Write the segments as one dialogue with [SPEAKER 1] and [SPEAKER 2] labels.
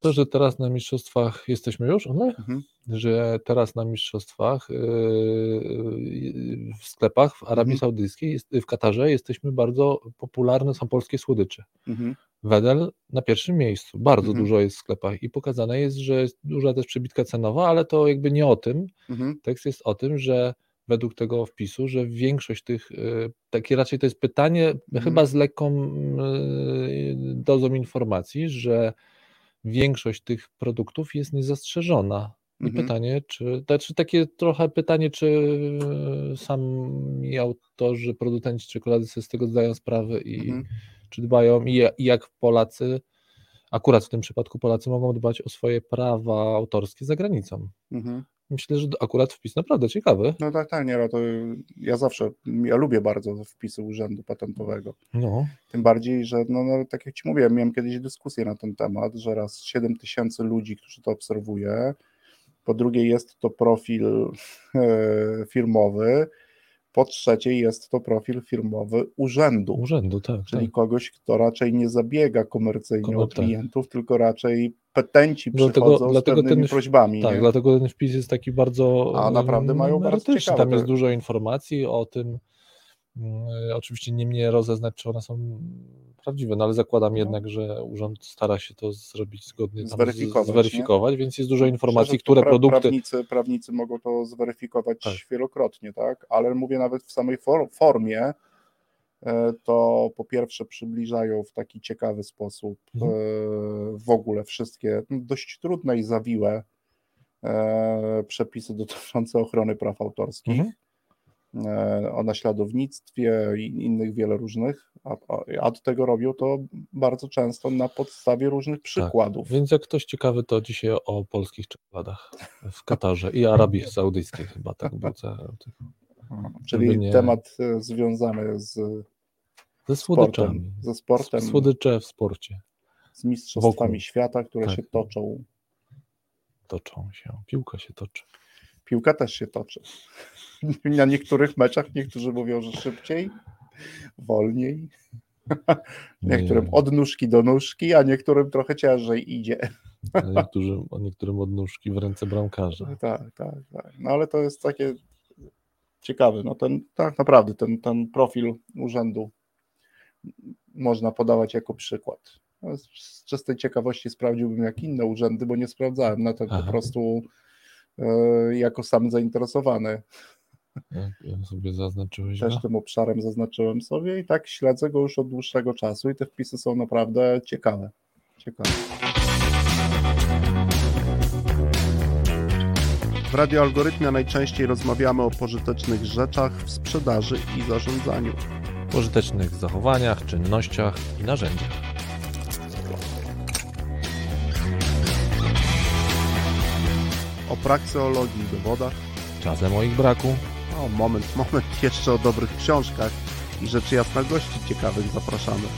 [SPEAKER 1] To, że teraz na mistrzostwach jesteśmy już, my? Mhm. że teraz na mistrzostwach yy, w sklepach w Arabii mhm. Saudyjskiej, w Katarze jesteśmy bardzo popularne, są polskie słodycze. Mhm. Wedel na pierwszym miejscu, bardzo mhm. dużo jest w sklepach i pokazane jest, że jest duża też przebitka cenowa, ale to jakby nie o tym. Mhm. Tekst jest o tym, że według tego wpisu, że większość tych, y, takie raczej to jest pytanie, mhm. chyba z lekką y, dozą informacji, że większość tych produktów jest niezastrzeżona. I mhm. pytanie, czy, to, czy takie trochę pytanie, czy y, sami autorzy, producenci czekolady sobie z tego zdają sprawę i mhm. czy dbają i, i jak Polacy, akurat w tym przypadku Polacy mogą dbać o swoje prawa autorskie za granicą. Mhm. Myślę, że akurat wpis naprawdę ciekawy.
[SPEAKER 2] No tak, tak, nie, no to ja zawsze, ja lubię bardzo wpisy Urzędu Patentowego. No. Tym bardziej, że no, no, tak jak Ci mówiłem, miałem kiedyś dyskusję na ten temat, że raz 7 tysięcy ludzi, którzy to obserwuje, po drugie jest to profil e, firmowy, po trzecie jest to profil firmowy urzędu.
[SPEAKER 1] Urzędu, tak.
[SPEAKER 2] Czyli
[SPEAKER 1] tak.
[SPEAKER 2] kogoś, kto raczej nie zabiega komercyjnie Kogo, o tak. klientów, tak. tylko raczej petenci dlatego, przychodzą dlatego z pewnymi ten, prośbami.
[SPEAKER 1] Tak, nie? dlatego ten wpis jest taki bardzo
[SPEAKER 2] A naprawdę mają bardzo ciekawe.
[SPEAKER 1] Tam jest dużo informacji o tym, mm, oczywiście nie mnie rozeznać, czy one są prawdziwe, no ale zakładam no. jednak, że urząd stara się to zrobić zgodnie,
[SPEAKER 2] zweryfikować,
[SPEAKER 1] zweryfikować więc jest dużo informacji, które pra, produkty...
[SPEAKER 2] Prawnicy, prawnicy mogą to zweryfikować tak. wielokrotnie, tak? Ale mówię nawet w samej formie, e, to po pierwsze przybliżają w taki ciekawy sposób mhm. E, w ogóle wszystkie dość trudne i zawiłe e, przepisy dotyczące ochrony praw autorskich. Mhm E, o naśladownictwie i innych wiele różnych, a, a do tego robią to bardzo często na podstawie różnych tak, przykładów.
[SPEAKER 1] Tak, więc jak ktoś ciekawy, to dzisiaj o polskich czekoladach w Katarze i Arabii Saudyjskiej chyba tak budzę.
[SPEAKER 2] Czyli nie... temat e, związany z
[SPEAKER 1] ze słodyczami. Sportem,
[SPEAKER 2] ze sportem.
[SPEAKER 1] Słodycze w sporcie.
[SPEAKER 2] Z mistrzostwami Wokół. świata, które tak. się toczą.
[SPEAKER 1] Toczą się. Piłka się toczy.
[SPEAKER 2] Piłka też się toczy. Na niektórych meczach niektórzy mówią, że szybciej, wolniej. Niektórym od nóżki do nóżki, a niektórym trochę ciężej idzie.
[SPEAKER 1] Niektórym, niektórym od nóżki w ręce bramkarza.
[SPEAKER 2] Tak, tak, tak. No ale to jest takie ciekawe. No ten, tak naprawdę ten, ten profil urzędu można podawać jako przykład. No, z czystej ciekawości sprawdziłbym jak inne urzędy, bo nie sprawdzałem na to po prostu E, jako sam zainteresowany.
[SPEAKER 1] Ja sobie zaznaczyłeś
[SPEAKER 2] Też go? tym obszarem zaznaczyłem sobie i tak śledzę go już od dłuższego czasu i te wpisy są naprawdę ciekawe. ciekawe. W Radio Algorytmia najczęściej rozmawiamy o pożytecznych rzeczach w sprzedaży i zarządzaniu.
[SPEAKER 1] Pożytecznych zachowaniach, czynnościach i narzędziach.
[SPEAKER 2] o prakseologii i dowodach.
[SPEAKER 1] Czasem o ich braku.
[SPEAKER 2] O, moment, moment, jeszcze o dobrych książkach i rzeczy jasna gości ciekawych zapraszamy.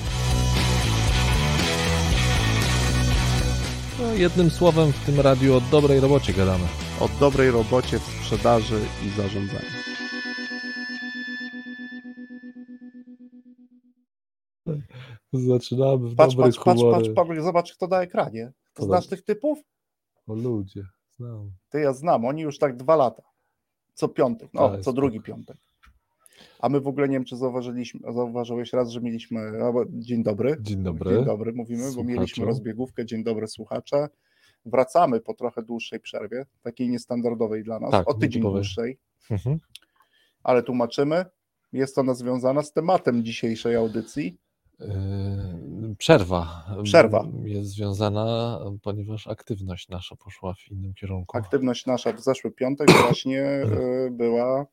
[SPEAKER 1] No, jednym słowem w tym radiu o dobrej robocie gadamy.
[SPEAKER 2] O dobrej robocie w sprzedaży i zarządzaniu.
[SPEAKER 1] Zaczynamy w
[SPEAKER 2] patrz, patrz, patrz, patrz, patrz, zobacz kto na ekranie. To znasz tych typów?
[SPEAKER 1] O ludzie. Znam.
[SPEAKER 2] Ty ja znam, oni już tak dwa lata. Co piątek, no, tak, co drugi piątek. A my w ogóle nie wiem, czy zauważyliśmy, zauważyłeś raz, że mieliśmy. Dzień dobry.
[SPEAKER 1] Dzień dobry.
[SPEAKER 2] Dzień dobry, mówimy, Słuchaczu. bo mieliśmy rozbiegówkę. Dzień dobry, słuchacze. Wracamy po trochę dłuższej przerwie, takiej niestandardowej dla nas, tak, o tydzień dłuższej. Mhm. Ale tłumaczymy. Jest ona związana z tematem dzisiejszej audycji.
[SPEAKER 1] Yy, przerwa.
[SPEAKER 2] Przerwa.
[SPEAKER 1] Jest związana, ponieważ aktywność nasza poszła w innym kierunku.
[SPEAKER 2] Aktywność nasza w zeszły piątek właśnie yy, była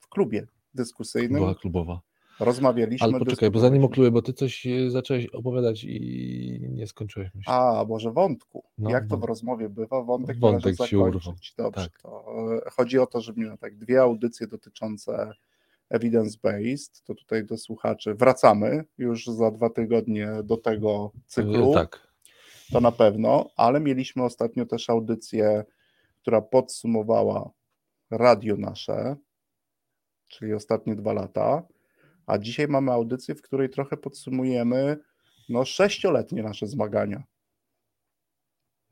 [SPEAKER 2] w klubie dyskusyjnym.
[SPEAKER 1] Była klubowa.
[SPEAKER 2] Rozmawialiśmy.
[SPEAKER 1] Ale poczekaj, bo zanim o klubie, bo ty coś yy, zacząłeś opowiadać i nie skończyłeś myśli.
[SPEAKER 2] A, może wątku. No, Jak to w rozmowie bywa? Wątek,
[SPEAKER 1] wątek się urwał.
[SPEAKER 2] Dobrze. Tak. To, chodzi o to, że miałem tak dwie audycje dotyczące evidence-based, to tutaj do słuchaczy wracamy już za dwa tygodnie do tego cyklu.
[SPEAKER 1] Tak.
[SPEAKER 2] To na pewno, ale mieliśmy ostatnio też audycję, która podsumowała radio nasze, czyli ostatnie dwa lata, a dzisiaj mamy audycję, w której trochę podsumujemy no, sześcioletnie nasze zmagania.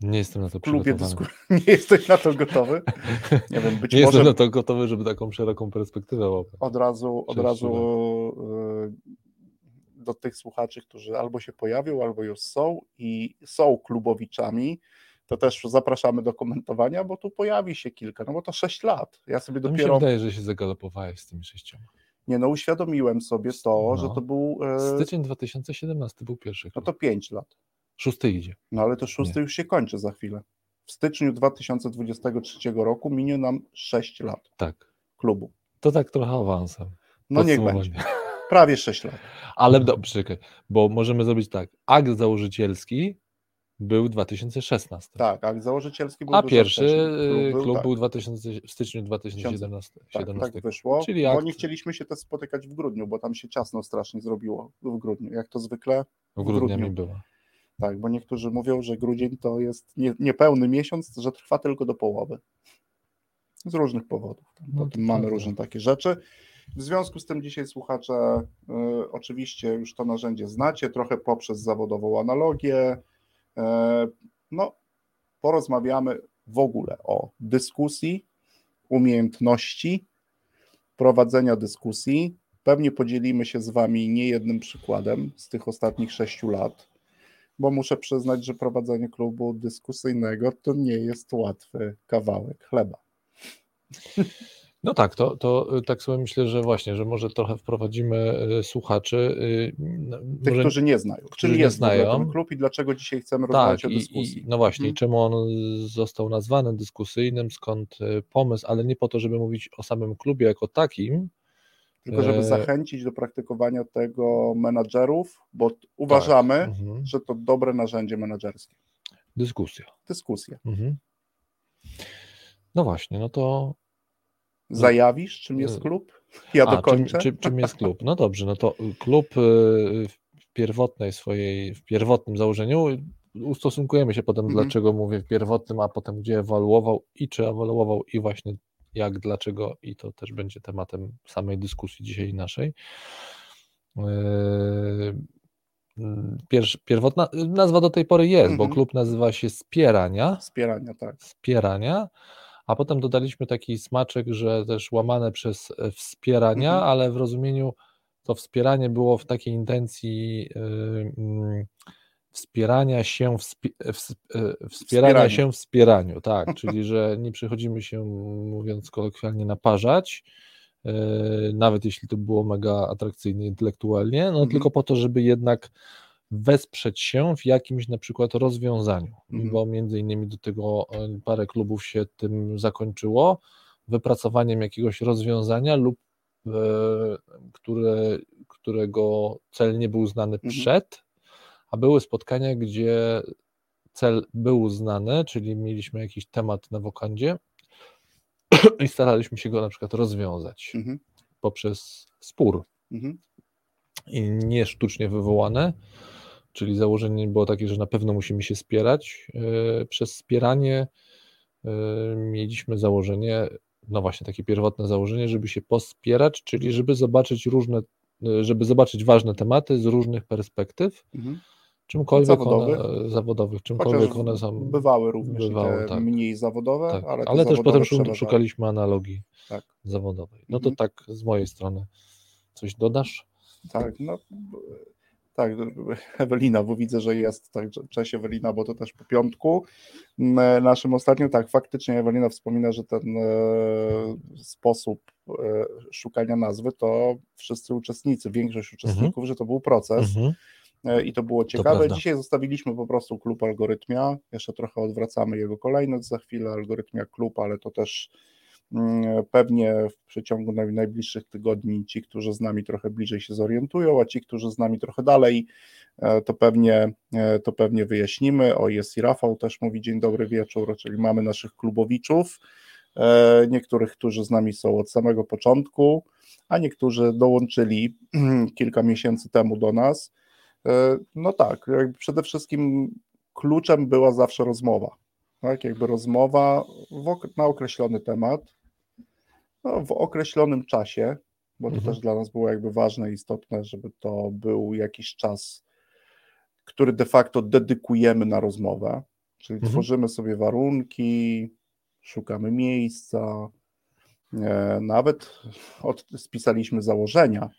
[SPEAKER 1] Nie jestem na to
[SPEAKER 2] klubie dysku... Nie jesteś na to gotowy?
[SPEAKER 1] Nie wiem, być Nie może... jestem na to gotowy, żeby taką szeroką perspektywę łapać.
[SPEAKER 2] Od razu, od razu y, do tych słuchaczy, którzy albo się pojawią, albo już są i są klubowiczami, to też zapraszamy do komentowania, bo tu pojawi się kilka, no bo to 6 lat. Ja sobie
[SPEAKER 1] no
[SPEAKER 2] dopiero...
[SPEAKER 1] Mi się wydaje, że się zagalopowałeś z tymi sześcioma.
[SPEAKER 2] Nie, no uświadomiłem sobie to, no. że to był...
[SPEAKER 1] E... Styczeń 2017 był pierwszy.
[SPEAKER 2] No to 5 lat.
[SPEAKER 1] Szósty idzie.
[SPEAKER 2] No ale to szósty Nie. już się kończy za chwilę. W styczniu 2023 roku minie nam 6 lat.
[SPEAKER 1] Tak.
[SPEAKER 2] Klubu.
[SPEAKER 1] To tak trochę awansem.
[SPEAKER 2] No niech będzie. Prawie 6 lat.
[SPEAKER 1] Ale dobrze, bo możemy zrobić tak. Akt założycielski był 2016.
[SPEAKER 2] Tak, akt założycielski był
[SPEAKER 1] A pierwszy y, klub, był, tak. był 2000, w styczniu 2017.
[SPEAKER 2] Tak, tak wyszło, Czyli akt... bo nie chcieliśmy się też spotykać w grudniu, bo tam się ciasno strasznie zrobiło w grudniu, jak to zwykle
[SPEAKER 1] w, w grudniu. mi było.
[SPEAKER 2] Tak, bo niektórzy mówią, że grudzień to jest nie, niepełny miesiąc, że trwa tylko do połowy. Z różnych powodów. No mamy różne takie rzeczy. W związku z tym dzisiaj słuchacze y, oczywiście już to narzędzie znacie, trochę poprzez zawodową analogię. Y, no, porozmawiamy w ogóle o dyskusji, umiejętności prowadzenia dyskusji. Pewnie podzielimy się z Wami niejednym przykładem z tych ostatnich sześciu lat bo muszę przyznać, że prowadzenie klubu dyskusyjnego to nie jest łatwy kawałek chleba.
[SPEAKER 1] No tak, to, to tak sobie myślę, że właśnie, że może trochę wprowadzimy y, słuchaczy. Y,
[SPEAKER 2] no, Tych, może, którzy nie znają. Czyli jest znają. ten klub i dlaczego dzisiaj chcemy rozmawiać tak, o dyskusji.
[SPEAKER 1] I, no właśnie, hmm. czemu on został nazwany dyskusyjnym, skąd y, pomysł, ale nie po to, żeby mówić o samym klubie jako takim,
[SPEAKER 2] tylko żeby e, zachęcić do praktykowania tego menadżerów, bo uważamy, tak. mhm. że to dobre narzędzie menedżerskie.
[SPEAKER 1] Dyskusja.
[SPEAKER 2] Dyskusja. Mhm.
[SPEAKER 1] No właśnie, no to.
[SPEAKER 2] Zajawisz, czym jest e, klub? Ja A, dokończę.
[SPEAKER 1] Czym, czym, czym jest klub? No dobrze, no to klub e, w pierwotnej swojej, w pierwotnym założeniu ustosunkujemy się potem, mhm. dlaczego mówię w pierwotnym, a potem gdzie ewaluował i czy ewaluował i właśnie jak, dlaczego i to też będzie tematem samej dyskusji dzisiaj naszej. Yy, pierwszy, pierwotna nazwa do tej pory jest, bo mhm. klub nazywa się Spierania.
[SPEAKER 2] Spierania, tak.
[SPEAKER 1] Spierania, a potem dodaliśmy taki smaczek, że też łamane przez wspierania, mhm. ale w rozumieniu to wspieranie było w takiej intencji yy, wspierania się, wspierania wspierania się wspieraniu, tak, czyli że nie przychodzimy się, mówiąc kolokwialnie, naparzać, e, nawet jeśli to było mega atrakcyjne intelektualnie, no mhm. tylko po to, żeby jednak wesprzeć się w jakimś na przykład rozwiązaniu, mhm. bo między innymi do tego e, parę klubów się tym zakończyło, wypracowaniem jakiegoś rozwiązania lub e, które, którego cel nie był znany mhm. przed, a były spotkania, gdzie cel był znany, czyli mieliśmy jakiś temat na wokandzie i staraliśmy się go na przykład rozwiązać mhm. poprzez spór. Mhm. I nie sztucznie wywołane, czyli założenie było takie, że na pewno musimy się spierać. E, przez spieranie e, mieliśmy założenie, no właśnie takie pierwotne założenie, żeby się pospierać, czyli żeby zobaczyć różne, e, żeby zobaczyć ważne tematy z różnych perspektyw. Mhm czymkolwiek zawodowych, one, zawodowych czymkolwiek one są.
[SPEAKER 2] Bywały również bywały, tak. mniej zawodowe, tak. ale,
[SPEAKER 1] ale też potem szukaliśmy analogii tak. zawodowej. No to mhm. tak z mojej strony. Coś dodasz?
[SPEAKER 2] Tak, no tak, Ewelina, bo widzę, że jest, tak, cześć Ewelina, bo to też po piątku naszym ostatnim, tak, faktycznie Ewelina wspomina, że ten e, sposób e, szukania nazwy to wszyscy uczestnicy, większość uczestników, mhm. że to był proces, mhm. E, i to było ciekawe. To Dzisiaj zostawiliśmy po prostu klub algorytmia, jeszcze trochę odwracamy jego kolejność za chwilę, algorytmia klub, ale to też mm, pewnie w przeciągu najbliższych tygodni ci, którzy z nami trochę bliżej się zorientują, a ci, którzy z nami trochę dalej, e, to pewnie, e, to pewnie wyjaśnimy. O, jest i Rafał też mówi dzień dobry wieczór, czyli mamy naszych klubowiczów, niektórych, którzy z nami są od samego początku, a niektórzy dołączyli kilka miesięcy temu do nas. E, no tak, przede wszystkim kluczem była zawsze rozmowa. Tak, jakby rozmowa na określony temat, no, w określonym czasie, bo to mhm. też dla nas było jakby ważne i istotne, żeby to był jakiś czas, który de facto dedykujemy na rozmowę. Czyli mhm. tworzymy sobie warunki, szukamy miejsca, e, nawet od, spisaliśmy założenia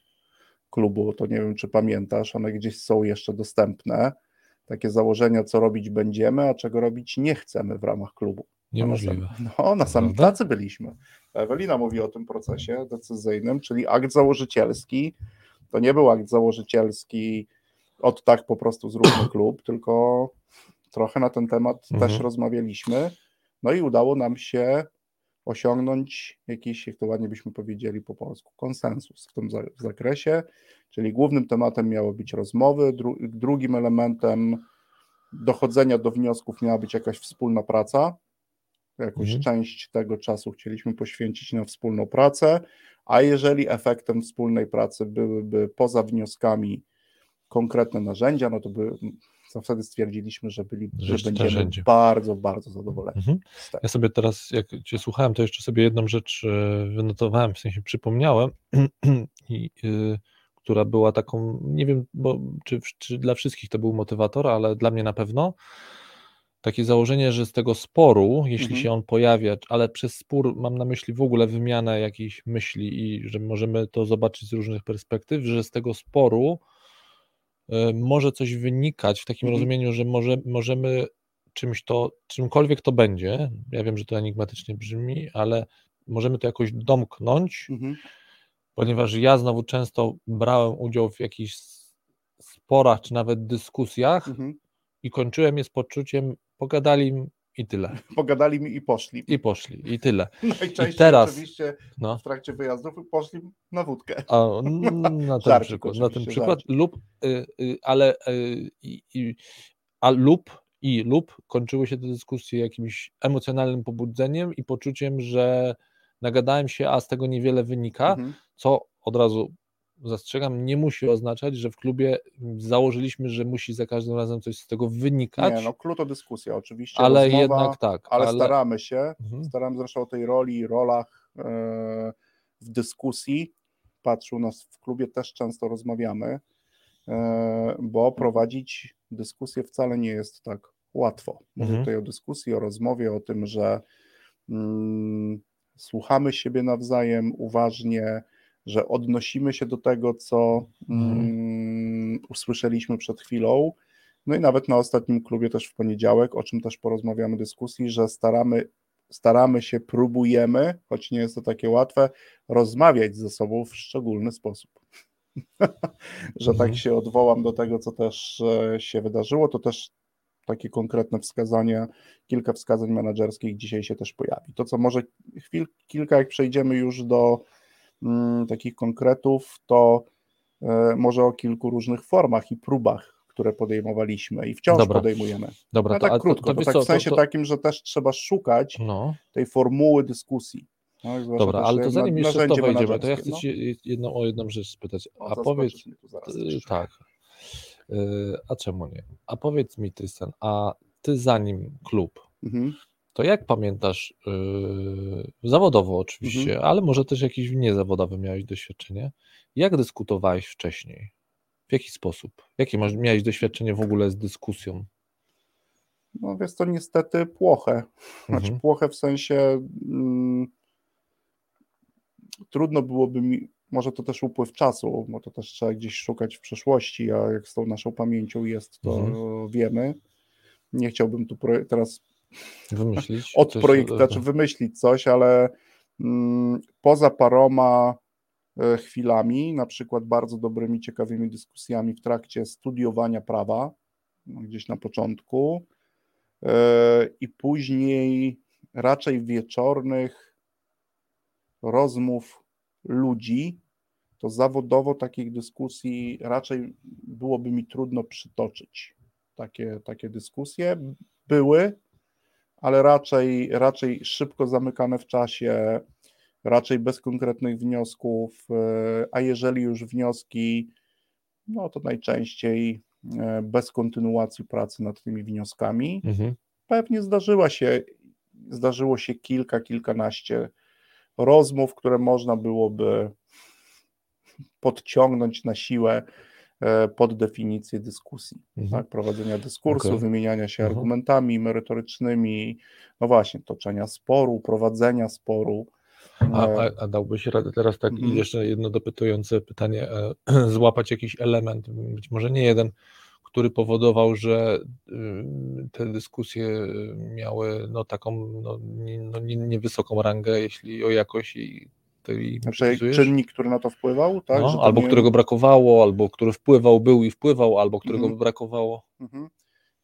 [SPEAKER 2] klubu, to nie wiem, czy pamiętasz, one gdzieś są jeszcze dostępne. Takie założenia, co robić będziemy, a czego robić nie chcemy w ramach klubu.
[SPEAKER 1] Niemożliwe.
[SPEAKER 2] No, na samym tacy byliśmy. Ewelina mówi o tym procesie decyzyjnym, czyli akt założycielski. To nie był akt założycielski od tak po prostu zróbmy klub, tylko trochę na ten temat mhm. też rozmawialiśmy. No i udało nam się osiągnąć jakiś, jak to ładnie byśmy powiedzieli po polsku, konsensus w tym zakresie, czyli głównym tematem miały być rozmowy, dru drugim elementem dochodzenia do wniosków miała być jakaś wspólna praca, jakąś mhm. część tego czasu chcieliśmy poświęcić na wspólną pracę, a jeżeli efektem wspólnej pracy byłyby poza wnioskami konkretne narzędzia, no to by to wtedy stwierdziliśmy, że, byli, że, że będziemy narzędzie. bardzo, bardzo zadowoleni. Mhm.
[SPEAKER 1] Ja sobie teraz, jak Cię słuchałem, to jeszcze sobie jedną rzecz e, wynotowałem, w sensie przypomniałem, i, y, która była taką, nie wiem, bo, czy, czy dla wszystkich to był motywator, ale dla mnie na pewno, takie założenie, że z tego sporu, jeśli mhm. się on pojawia, ale przez spór mam na myśli w ogóle wymianę jakichś myśli i że możemy to zobaczyć z różnych perspektyw, że z tego sporu może coś wynikać w takim mhm. rozumieniu, że może, możemy czymś to, czymkolwiek to będzie, ja wiem, że to enigmatycznie brzmi, ale możemy to jakoś domknąć, mhm. ponieważ ja znowu często brałem udział w jakichś sporach, czy nawet dyskusjach mhm. i kończyłem je z poczuciem, pogadali i tyle.
[SPEAKER 2] Pogadali mi i poszli.
[SPEAKER 1] I poszli, i tyle.
[SPEAKER 2] Najczęściej I teraz, oczywiście no. w trakcie wyjazdów poszli na wódkę.
[SPEAKER 1] A, na ten przykład, na ten przykład lub, y, y, ale y, y, a lub i lub kończyły się te dyskusje jakimś emocjonalnym pobudzeniem i poczuciem, że nagadałem się, a z tego niewiele wynika, mhm. co od razu zastrzegam, nie musi oznaczać, że w klubie założyliśmy, że musi za każdym razem coś z tego wynikać.
[SPEAKER 2] Nie, no klucz to dyskusja oczywiście,
[SPEAKER 1] ale rozmowa, jednak tak.
[SPEAKER 2] Ale, ale... staramy się, mhm. staramy zresztą o tej roli rolach e, w dyskusji. Patrz, u nas w klubie też często rozmawiamy, e, bo prowadzić dyskusję wcale nie jest tak łatwo. Mówię mhm. tutaj o dyskusji, o rozmowie, o tym, że mm, słuchamy siebie nawzajem uważnie, że odnosimy się do tego, co mm, usłyszeliśmy przed chwilą. No i nawet na ostatnim klubie też w poniedziałek, o czym też porozmawiamy dyskusji, że staramy, staramy się, próbujemy, choć nie jest to takie łatwe, rozmawiać ze sobą w szczególny sposób. że tak mhm. się odwołam do tego, co też e, się wydarzyło, to też takie konkretne wskazania, kilka wskazań menedżerskich dzisiaj się też pojawi. To, co może chwil, kilka, jak przejdziemy już do takich konkretów, to e, może o kilku różnych formach i próbach, które podejmowaliśmy i wciąż Dobra. podejmujemy.
[SPEAKER 1] Dobra,
[SPEAKER 2] no, tak to, krótko, to, to, to tak w sensie takim, że też trzeba szukać no. tej formuły dyskusji.
[SPEAKER 1] No, Dobra, ale to zanim jeszcze to wejdziemy, to ja chcę no. Ci jedną, o jedną rzecz spytać. A powiedz, y, tak, y, a czemu nie? A powiedz mi, Tristan, a ty zanim klub, mhm to jak pamiętasz, yy, zawodowo oczywiście, mhm. ale może też jakieś niezawodowe miałeś doświadczenie, jak dyskutowałeś wcześniej? W jaki sposób? Jakie masz, miałeś doświadczenie w ogóle z dyskusją?
[SPEAKER 2] No jest to niestety płoche. Znaczy mhm. płoche w sensie mm, trudno byłoby mi, może to też upływ czasu, bo to też trzeba gdzieś szukać w przeszłości, a jak z tą naszą pamięcią jest, to mhm. wiemy. Nie chciałbym tu teraz
[SPEAKER 1] Wymyślić.
[SPEAKER 2] Od projektu, znaczy wymyślić coś, ale mm, poza paroma e, chwilami, na przykład bardzo dobrymi, ciekawymi dyskusjami w trakcie studiowania prawa, no, gdzieś na początku, yy, i później raczej wieczornych rozmów ludzi, to zawodowo takich dyskusji raczej byłoby mi trudno przytoczyć. Takie, takie dyskusje były, ale raczej, raczej szybko zamykane w czasie, raczej bez konkretnych wniosków, e, a jeżeli już wnioski, no to najczęściej e, bez kontynuacji pracy nad tymi wnioskami. Mhm. Pewnie zdarzyła się, zdarzyło się kilka, kilkanaście rozmów, które można byłoby podciągnąć na siłę pod definicję dyskusji, mhm. tak? prowadzenia dyskursu, okay. wymieniania się mhm. argumentami merytorycznymi, no właśnie, toczenia sporu, prowadzenia sporu.
[SPEAKER 1] A, a, a dałbyś radę teraz tak mhm. jeszcze jedno dopytujące pytanie, e, złapać jakiś element, być może nie jeden, który powodował, że y, te dyskusje miały no, taką no, no, niewysoką rangę, jeśli o jakość i
[SPEAKER 2] tej znaczy, czynnik, który na to wpływał, tak?
[SPEAKER 1] No, albo nie... którego brakowało, albo który wpływał, był i wpływał, albo którego mhm. brakowało. Mhm.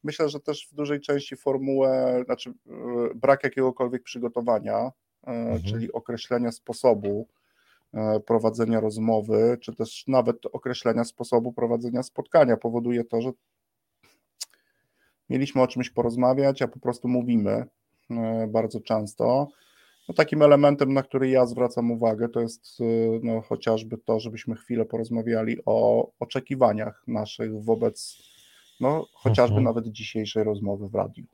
[SPEAKER 2] Myślę, że też w dużej części formułę, znaczy y, brak jakiegokolwiek przygotowania, y, mhm. czyli określenia sposobu y, prowadzenia rozmowy, czy też nawet określenia sposobu prowadzenia spotkania powoduje to, że mieliśmy o czymś porozmawiać, a po prostu mówimy bardzo często. No, takim elementem, na który ja zwracam uwagę, to jest y, no, chociażby to, żebyśmy chwilę porozmawiali o oczekiwaniach naszych wobec no, chociażby mhm. nawet dzisiejszej rozmowy w radiu.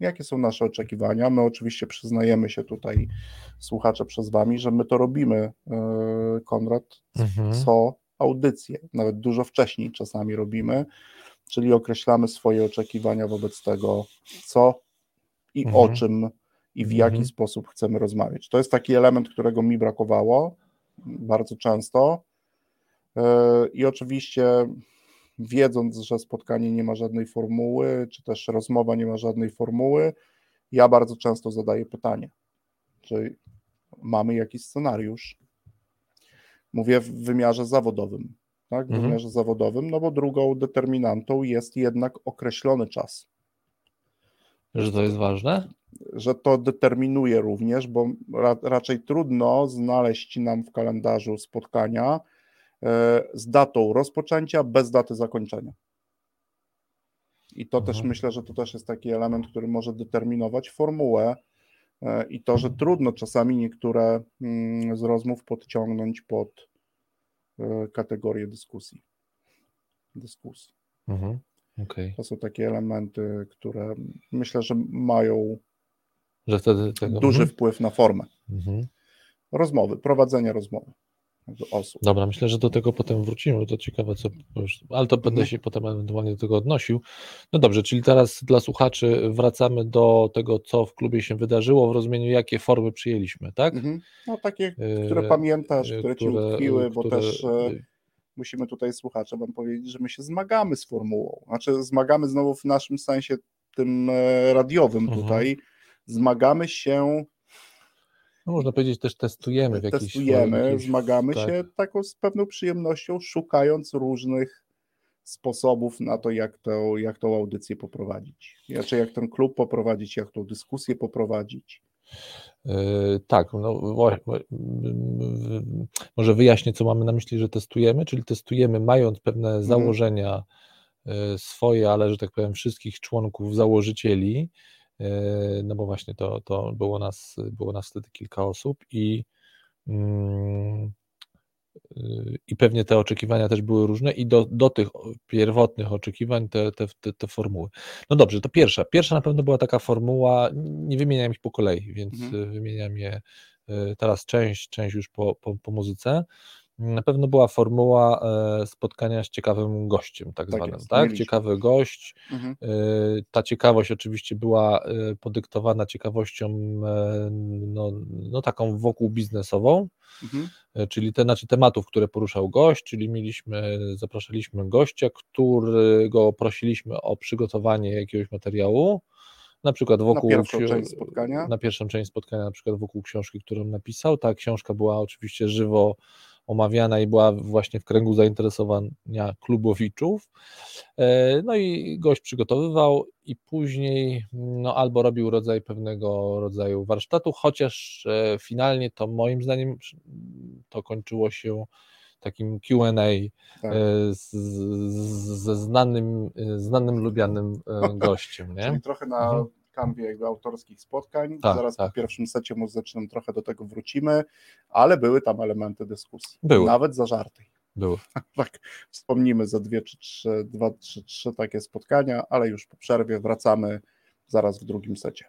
[SPEAKER 2] Jakie są nasze oczekiwania? My oczywiście przyznajemy się tutaj, słuchacze przez Wami, że my to robimy, y, Konrad, mhm. co audycję, nawet dużo wcześniej czasami robimy, czyli określamy swoje oczekiwania wobec tego, co i mhm. o czym i w jaki mhm. sposób chcemy rozmawiać. To jest taki element, którego mi brakowało bardzo często. E, I oczywiście, wiedząc, że spotkanie nie ma żadnej formuły, czy też rozmowa nie ma żadnej formuły, ja bardzo często zadaję pytanie: czy mamy jakiś scenariusz? Mówię w wymiarze zawodowym, tak? W mhm. wymiarze zawodowym, no bo drugą determinantą jest jednak określony czas.
[SPEAKER 1] Że to jest ważne?
[SPEAKER 2] Że to determinuje również, bo ra, raczej trudno znaleźć nam w kalendarzu spotkania e, z datą rozpoczęcia bez daty zakończenia. I to mhm. też myślę, że to też jest taki element, który może determinować formułę e, i to, że trudno czasami niektóre mm, z rozmów podciągnąć pod e, kategorię dyskusji. Dyskusji. Mhm. Okay. To są takie elementy, które myślę, że mają że wtedy tego... duży mhm. wpływ na formę mhm. rozmowy, prowadzenia rozmowy osób.
[SPEAKER 1] Dobra, myślę, że do tego potem wrócimy, to ciekawe, co, ale to będę mhm. się potem ewentualnie do tego odnosił. No dobrze, czyli teraz dla słuchaczy wracamy do tego, co w klubie się wydarzyło, w rozumieniu, jakie formy przyjęliśmy, tak? Mhm.
[SPEAKER 2] No takie, które pamiętasz, które, które ci utkwiły, bo też e, musimy tutaj słuchacze wam powiedzieć, że my się zmagamy z formułą, znaczy zmagamy znowu w naszym sensie tym e, radiowym mhm. Zmagamy się.
[SPEAKER 1] No można powiedzieć, też testujemy w jakiś
[SPEAKER 2] Testujemy, zmagamy tak. się taką z pewną przyjemnością, szukając różnych sposobów na to, jak, to, jak tą audycję poprowadzić. Znaczy, jak ten klub poprowadzić, jak tą dyskusję poprowadzić.
[SPEAKER 1] Yy, tak, no, może wyjaśnię, co mamy na myśli, że testujemy, czyli testujemy mając pewne mhm. założenia yy, swoje, ale że tak powiem wszystkich członków, założycieli, no bo właśnie to, to było, nas, było nas wtedy kilka osób i, mm, y, i pewnie te oczekiwania też były różne i do, do tych pierwotnych oczekiwań te, te, te, te formuły. No dobrze, to pierwsza. Pierwsza na pewno była taka formuła, nie wymieniam ich po kolei, więc mhm. wymieniam je y, teraz część, część już po, po, po muzyce. Na pewno była formuła e, spotkania z ciekawym gościem, tak, tak zwanym, jest, tak? Ciekawy gość. Mhm. E, ta ciekawość oczywiście była e, podyktowana ciekawością no, no taką wokół biznesową, mhm. czyli te, znaczy tematów, które poruszał gość, czyli mieliśmy, zapraszaliśmy gościa, którego prosiliśmy o przygotowanie jakiegoś materiału, na przykład wokół
[SPEAKER 2] na pierwszą część spotkania.
[SPEAKER 1] Na pierwszą część spotkania, na przykład wokół książki, którą napisał. Ta książka była oczywiście żywo omawiana i była właśnie w kręgu zainteresowania klubowiczów. E, no i gość przygotowywał i później no, albo robił rodzaj pewnego rodzaju warsztatu, chociaż e, finalnie to moim zdaniem to kończyło się takim QA tak. E, ze znanym, znanym, lubianym gościem. Nie?
[SPEAKER 2] Czyli trochę na mhm kanwie jakby autorskich spotkań. Tak, Zaraz tak. po pierwszym secie muzycznym trochę do tego wrócimy, ale były tam elementy dyskusji. Były. Nawet zażartej.
[SPEAKER 1] Były.
[SPEAKER 2] tak, wspomnimy za dwie czy trzy, dwa, trzy, trzy takie spotkania, ale już po przerwie wracamy zaraz w drugim secie.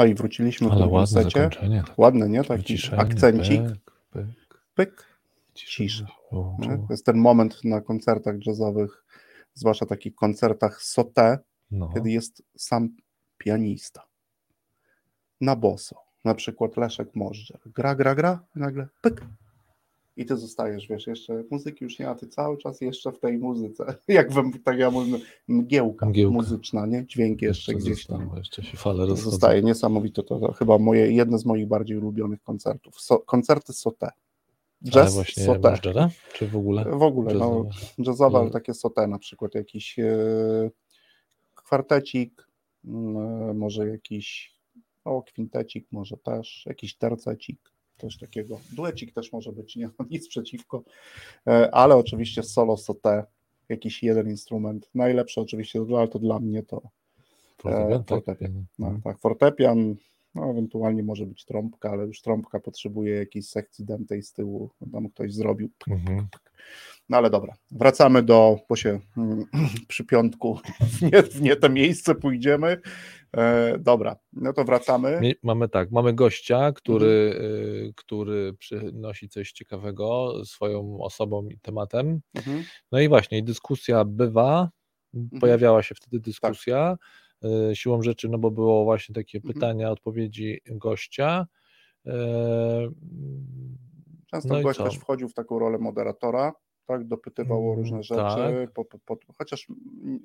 [SPEAKER 2] No i wróciliśmy
[SPEAKER 1] Ale w ładne secie.
[SPEAKER 2] Tak. Ładne, nie? Taki akcencik. Pyk, pyk. Cisza. To jest ten moment na koncertach jazzowych, zwłaszcza takich koncertach sote, no. kiedy jest sam pianista. Na boso. Na przykład Leszek Możdżer. Gra, gra, gra, nagle pyk, i ty zostajesz, wiesz, jeszcze muzyki już nie, a ty cały czas jeszcze w tej muzyce, jak wam, tak ja mówię, mgiełka, mgiełka. muzyczna, nie? Dźwięk jeszcze, gdzieś tam.
[SPEAKER 1] Jeszcze się fale rozchodzą.
[SPEAKER 2] Zostaje niesamowite, to, to, chyba moje, jedne z moich bardziej ulubionych koncertów. So, koncerty sote.
[SPEAKER 1] Jazz, właśnie. Czy w ogóle?
[SPEAKER 2] W ogóle, no, jazzowe, ale takie sote, na przykład jakiś e, kwartecik, e, może jakiś o, kwintecik może też, jakiś tercecik coś takiego. Duecik też może być, nie mam nic przeciwko, e, ale oczywiście solo sote, jakiś jeden instrument. Najlepszy oczywiście, ale to dla mnie to fortepian. E, fortepian. Tak? No, mhm. tak, fortepian, no, ewentualnie może być trąbka, ale już trąbka potrzebuje jakiejś sekcji dętej z tyłu, tam ktoś zrobił. Mhm. No ale dobra, wracamy do, bo się mm, przy piątku w nie, w nie te miejsce pójdziemy. E, dobra, no to wracamy.
[SPEAKER 1] Mamy tak, mamy gościa, który, mhm. Y, który przynosi coś ciekawego swoją osobą i tematem. Mhm. No i właśnie, dyskusja bywa, mhm. pojawiała się wtedy dyskusja tak. siłą rzeczy, no bo było właśnie takie mhm. pytania, odpowiedzi gościa.
[SPEAKER 2] Często no gość też wchodził w taką rolę moderatora tak, dopytywał o różne mm, rzeczy, tak. po, po, chociaż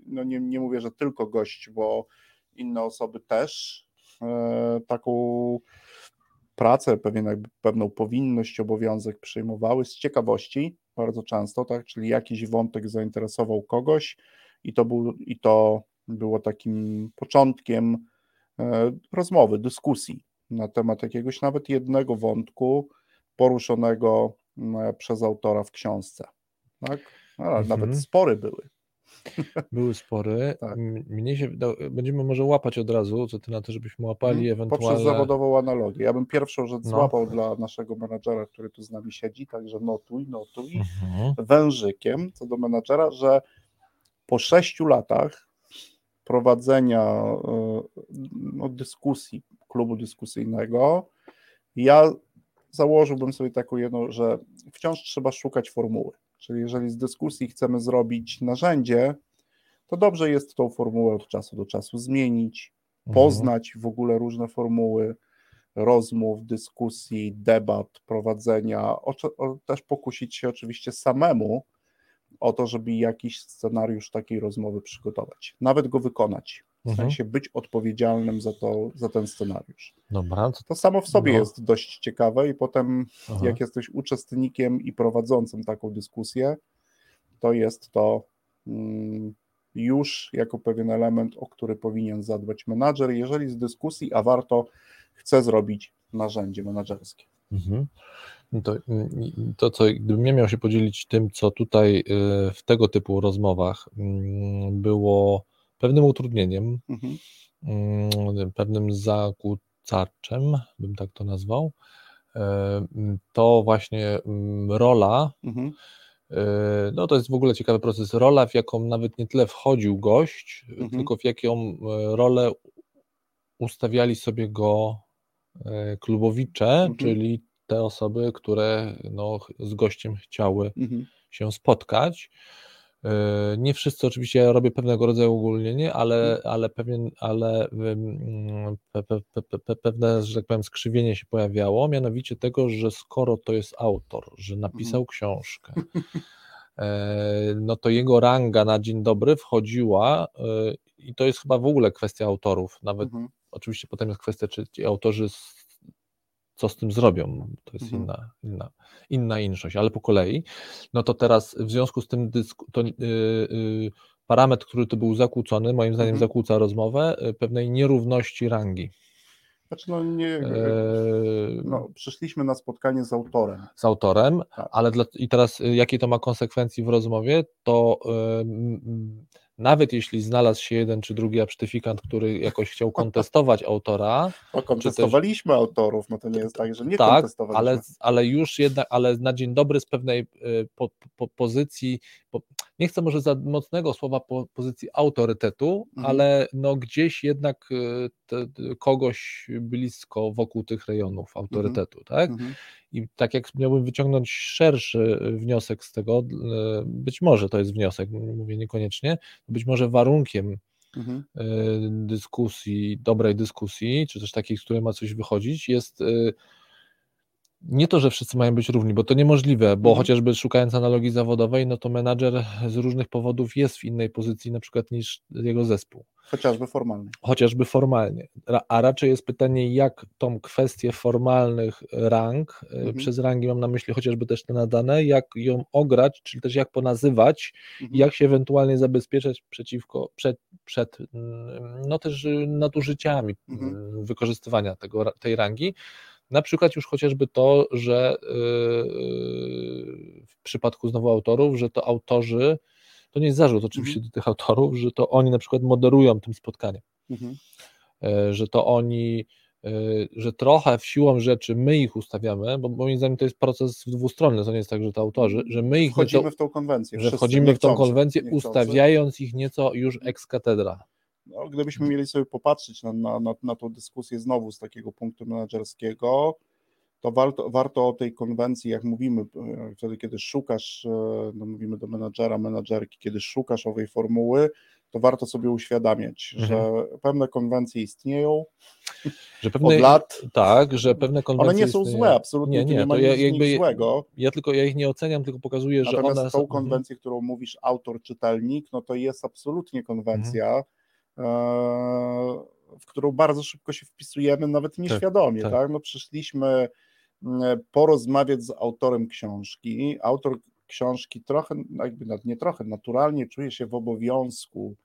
[SPEAKER 2] no nie, nie mówię, że tylko gość, bo inne osoby też e, taką pracę, pewien jakby pewną powinność, obowiązek przyjmowały z ciekawości bardzo często, tak, czyli jakiś wątek zainteresował kogoś i to, był, i to było takim początkiem e, rozmowy, dyskusji na temat jakiegoś nawet jednego wątku poruszonego e, przez autora w książce tak? No, mhm. Nawet spory były.
[SPEAKER 1] Były spory. Tak. Mnie się, będziemy może łapać od razu, co ty na to, żebyśmy łapali hmm. ewentualnie.
[SPEAKER 2] Poprzez zawodową analogię. Ja bym pierwszą rzecz no. złapał dla naszego menadżera, który tu z nami siedzi, także notuj, notuj, mhm. wężykiem co do menadżera, że po sześciu latach prowadzenia e, no, dyskusji, klubu dyskusyjnego, ja założyłbym sobie taką jedną, że wciąż trzeba szukać formuły. Czyli jeżeli z dyskusji chcemy zrobić narzędzie, to dobrze jest tą formułę od czasu do czasu zmienić, mhm. poznać w ogóle różne formuły rozmów, dyskusji, debat, prowadzenia, o, o, też pokusić się oczywiście samemu o to, żeby jakiś scenariusz takiej rozmowy przygotować, nawet go wykonać. W mhm. sensie być odpowiedzialnym za, to, za ten scenariusz.
[SPEAKER 1] Dobra.
[SPEAKER 2] To samo w sobie no. jest dość ciekawe i potem Aha. jak jesteś uczestnikiem i prowadzącym taką dyskusję, to jest to mm, już jako pewien element, o który powinien zadbać menadżer, jeżeli z dyskusji, a warto, chce zrobić narzędzie menadżerskie. Mhm.
[SPEAKER 1] No to, to, co gdybym nie miał się podzielić tym, co tutaj y, w tego typu rozmowach mm, było pewnym utrudnieniem, mhm. Mm, pewnym zakłócaczem, bym tak to nazwał, e, to właśnie mm, rola, mhm. E, no to jest w ogóle ciekawy proces, rola, w jaką nawet nie tyle wchodził gość, mhm. tylko w jaką e, rolę ustawiali sobie go klubowicze, mhm. czyli te osoby, które no, z gościem chciały mhm. się spotkać. E, nie wszyscy oczywiście ja robię pewnego rodzaju ogólnienie, ale, mhm. ale, pewien, ale pe, pe, pe, pewne, że tak powiem, skrzywienie się pojawiało, mianowicie tego, że skoro to jest autor, że napisał mhm. książkę, e, no to jego ranga na dzień dobry wchodziła e, i to jest chyba w ogóle kwestia autorów, nawet mhm. oczywiście potem jest kwestia, czy ci autorzy co z tym zrobią, to jest mhm. inna, inna, inna inszość, ale po kolei, no to teraz w związku z tym dysku, to, yy, yy, parametr, który tu był zakłócony, moim zdaniem mhm. zakłóca rozmowę, yy, pewnej nierówności rangi.
[SPEAKER 2] Znaczy, no nie, e, no, przyszliśmy na spotkanie z autorem.
[SPEAKER 1] Z autorem, tak. ale dla, i teraz y, jakie to ma konsekwencje w rozmowie, to nawet jeśli znalazł się jeden czy drugi absztyfikant, który jakoś chciał kontestować autora.
[SPEAKER 2] No, kontestowaliśmy też, autorów, no to nie jest tak, że nie
[SPEAKER 1] tak,
[SPEAKER 2] kontestowaliśmy.
[SPEAKER 1] Ale, ale już jednak, ale na dzień dobry z pewnej y, po, po, pozycji, po, nie chcę może za mocnego słowa po pozycji autorytetu, mhm. ale no gdzieś jednak y, te, kogoś blisko wokół tych rejonów mhm. autorytetu, tak? Mhm. I tak jak miałbym wyciągnąć szerszy wniosek z tego, być może to jest wniosek, mówię niekoniecznie, być może warunkiem mhm. dyskusji, dobrej dyskusji, czy też takiej, z której ma coś wychodzić, jest nie to, że wszyscy mają być równi, bo to niemożliwe, bo mhm. chociażby szukając analogii zawodowej, no to menadżer z różnych powodów jest w innej pozycji na przykład niż jego zespół.
[SPEAKER 2] Chociażby formalnie.
[SPEAKER 1] Chociażby formalnie. A raczej jest pytanie, jak tą kwestię formalnych rang, e, mhm. przez rangi mam na myśli chociażby też te nadane, jak ją ograć, czyli też jak ponazywać, mhm. jak się ewentualnie zabezpieczać przeciwko, przed, przed mm, no też nadużyciami mhm. Mm, wykorzystywania tego, tej rangi na przykład już chociażby to, że yy, w przypadku znowu autorów, że to autorzy, to nie jest zarzut oczywiście mhm. do tych autorów, że to oni na przykład moderują tym spotkaniem. Mhm. Yy, że to oni, yy, że trochę w siłą rzeczy my ich ustawiamy, bo moim zdaniem to jest proces dwustronny, to nie jest tak, że to autorzy, że my ich
[SPEAKER 2] wchodzimy nieco, w tą konwencję.
[SPEAKER 1] Że wchodzimy w tą konwencję, ustawiając ich nieco już ex cathedra.
[SPEAKER 2] No, gdybyśmy mieli sobie popatrzeć na, na, na, na tą dyskusję znowu z takiego punktu menedżerskiego, to warto, warto o tej konwencji, jak mówimy, e, wtedy, kiedy szukasz, e, no mówimy do menadżera, menadżerki, kiedy szukasz owej formuły, to warto sobie uświadamiać, mhm. że pewne konwencje istnieją że pewne, od lat.
[SPEAKER 1] Tak, że pewne konwencje.
[SPEAKER 2] One nie są istnieją. złe, absolutnie. Nie, nie, nie ma ja, jakby, złego.
[SPEAKER 1] Ja tylko ja ich nie oceniam, tylko pokazuję,
[SPEAKER 2] Natomiast
[SPEAKER 1] że
[SPEAKER 2] one. tą konwencję, którą mówisz, autor, czytelnik, no to jest absolutnie konwencja. Mhm w którą bardzo szybko się wpisujemy, nawet tak, nieświadomie, tak? tak? No przyszliśmy mm, porozmawiać z autorem książki. Autor książki trochę, jakby nie trochę, naturalnie czuje się w obowiązku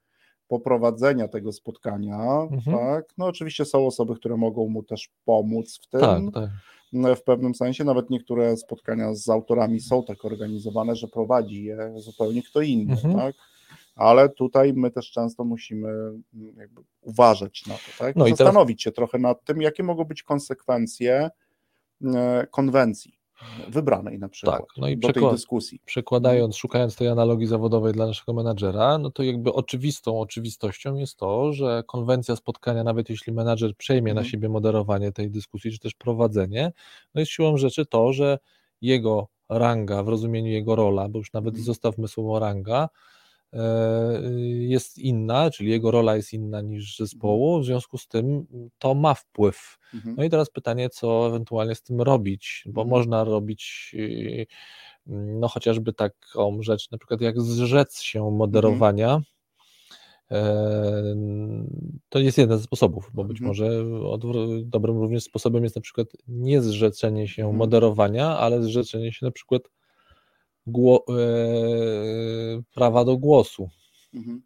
[SPEAKER 2] poprowadzenia tego spotkania, mhm. tak? No oczywiście są osoby, które mogą mu też pomóc w tym. Tak, tak. No, w pewnym sensie nawet niektóre spotkania z autorami są tak organizowane, że prowadzi je zupełnie kto inny, mhm. tak? Ale tutaj my też często musimy mm, uważać na to, tak? No zastanowić się trochę nad tym, jakie mogą być konsekwencje e, konwencji wybranej na przykład tak, no i do tej dyskusji.
[SPEAKER 1] Przekładając, szukając tej analogii zawodowej dla naszego menadżera, no to jakby oczywistą oczywistością jest to, że konwencja spotkania, nawet jeśli menadżer przejmie na mhm. siebie moderowanie tej dyskusji, czy też prowadzenie, no jest siłą rzeczy to, że jego ranga w rozumieniu jego rola, bo już nawet mhm. zostawmy słowo ranga, jest inna, czyli jego rola jest inna niż zespołu, w związku z tym to ma wpływ. Mhm. No i teraz pytanie, co ewentualnie z tym robić, bo mhm. można robić y, no chociażby taką rzecz, na przykład jak zrzec się moderowania, mhm. To jest jeden ze sposobów, bo być mhm. może dobrym również sposobem jest na przykład nie zrzeczenie się mhm. moderowania, ale zrzeczenie się na przykład gło, e, prawa do głosu. Mhm.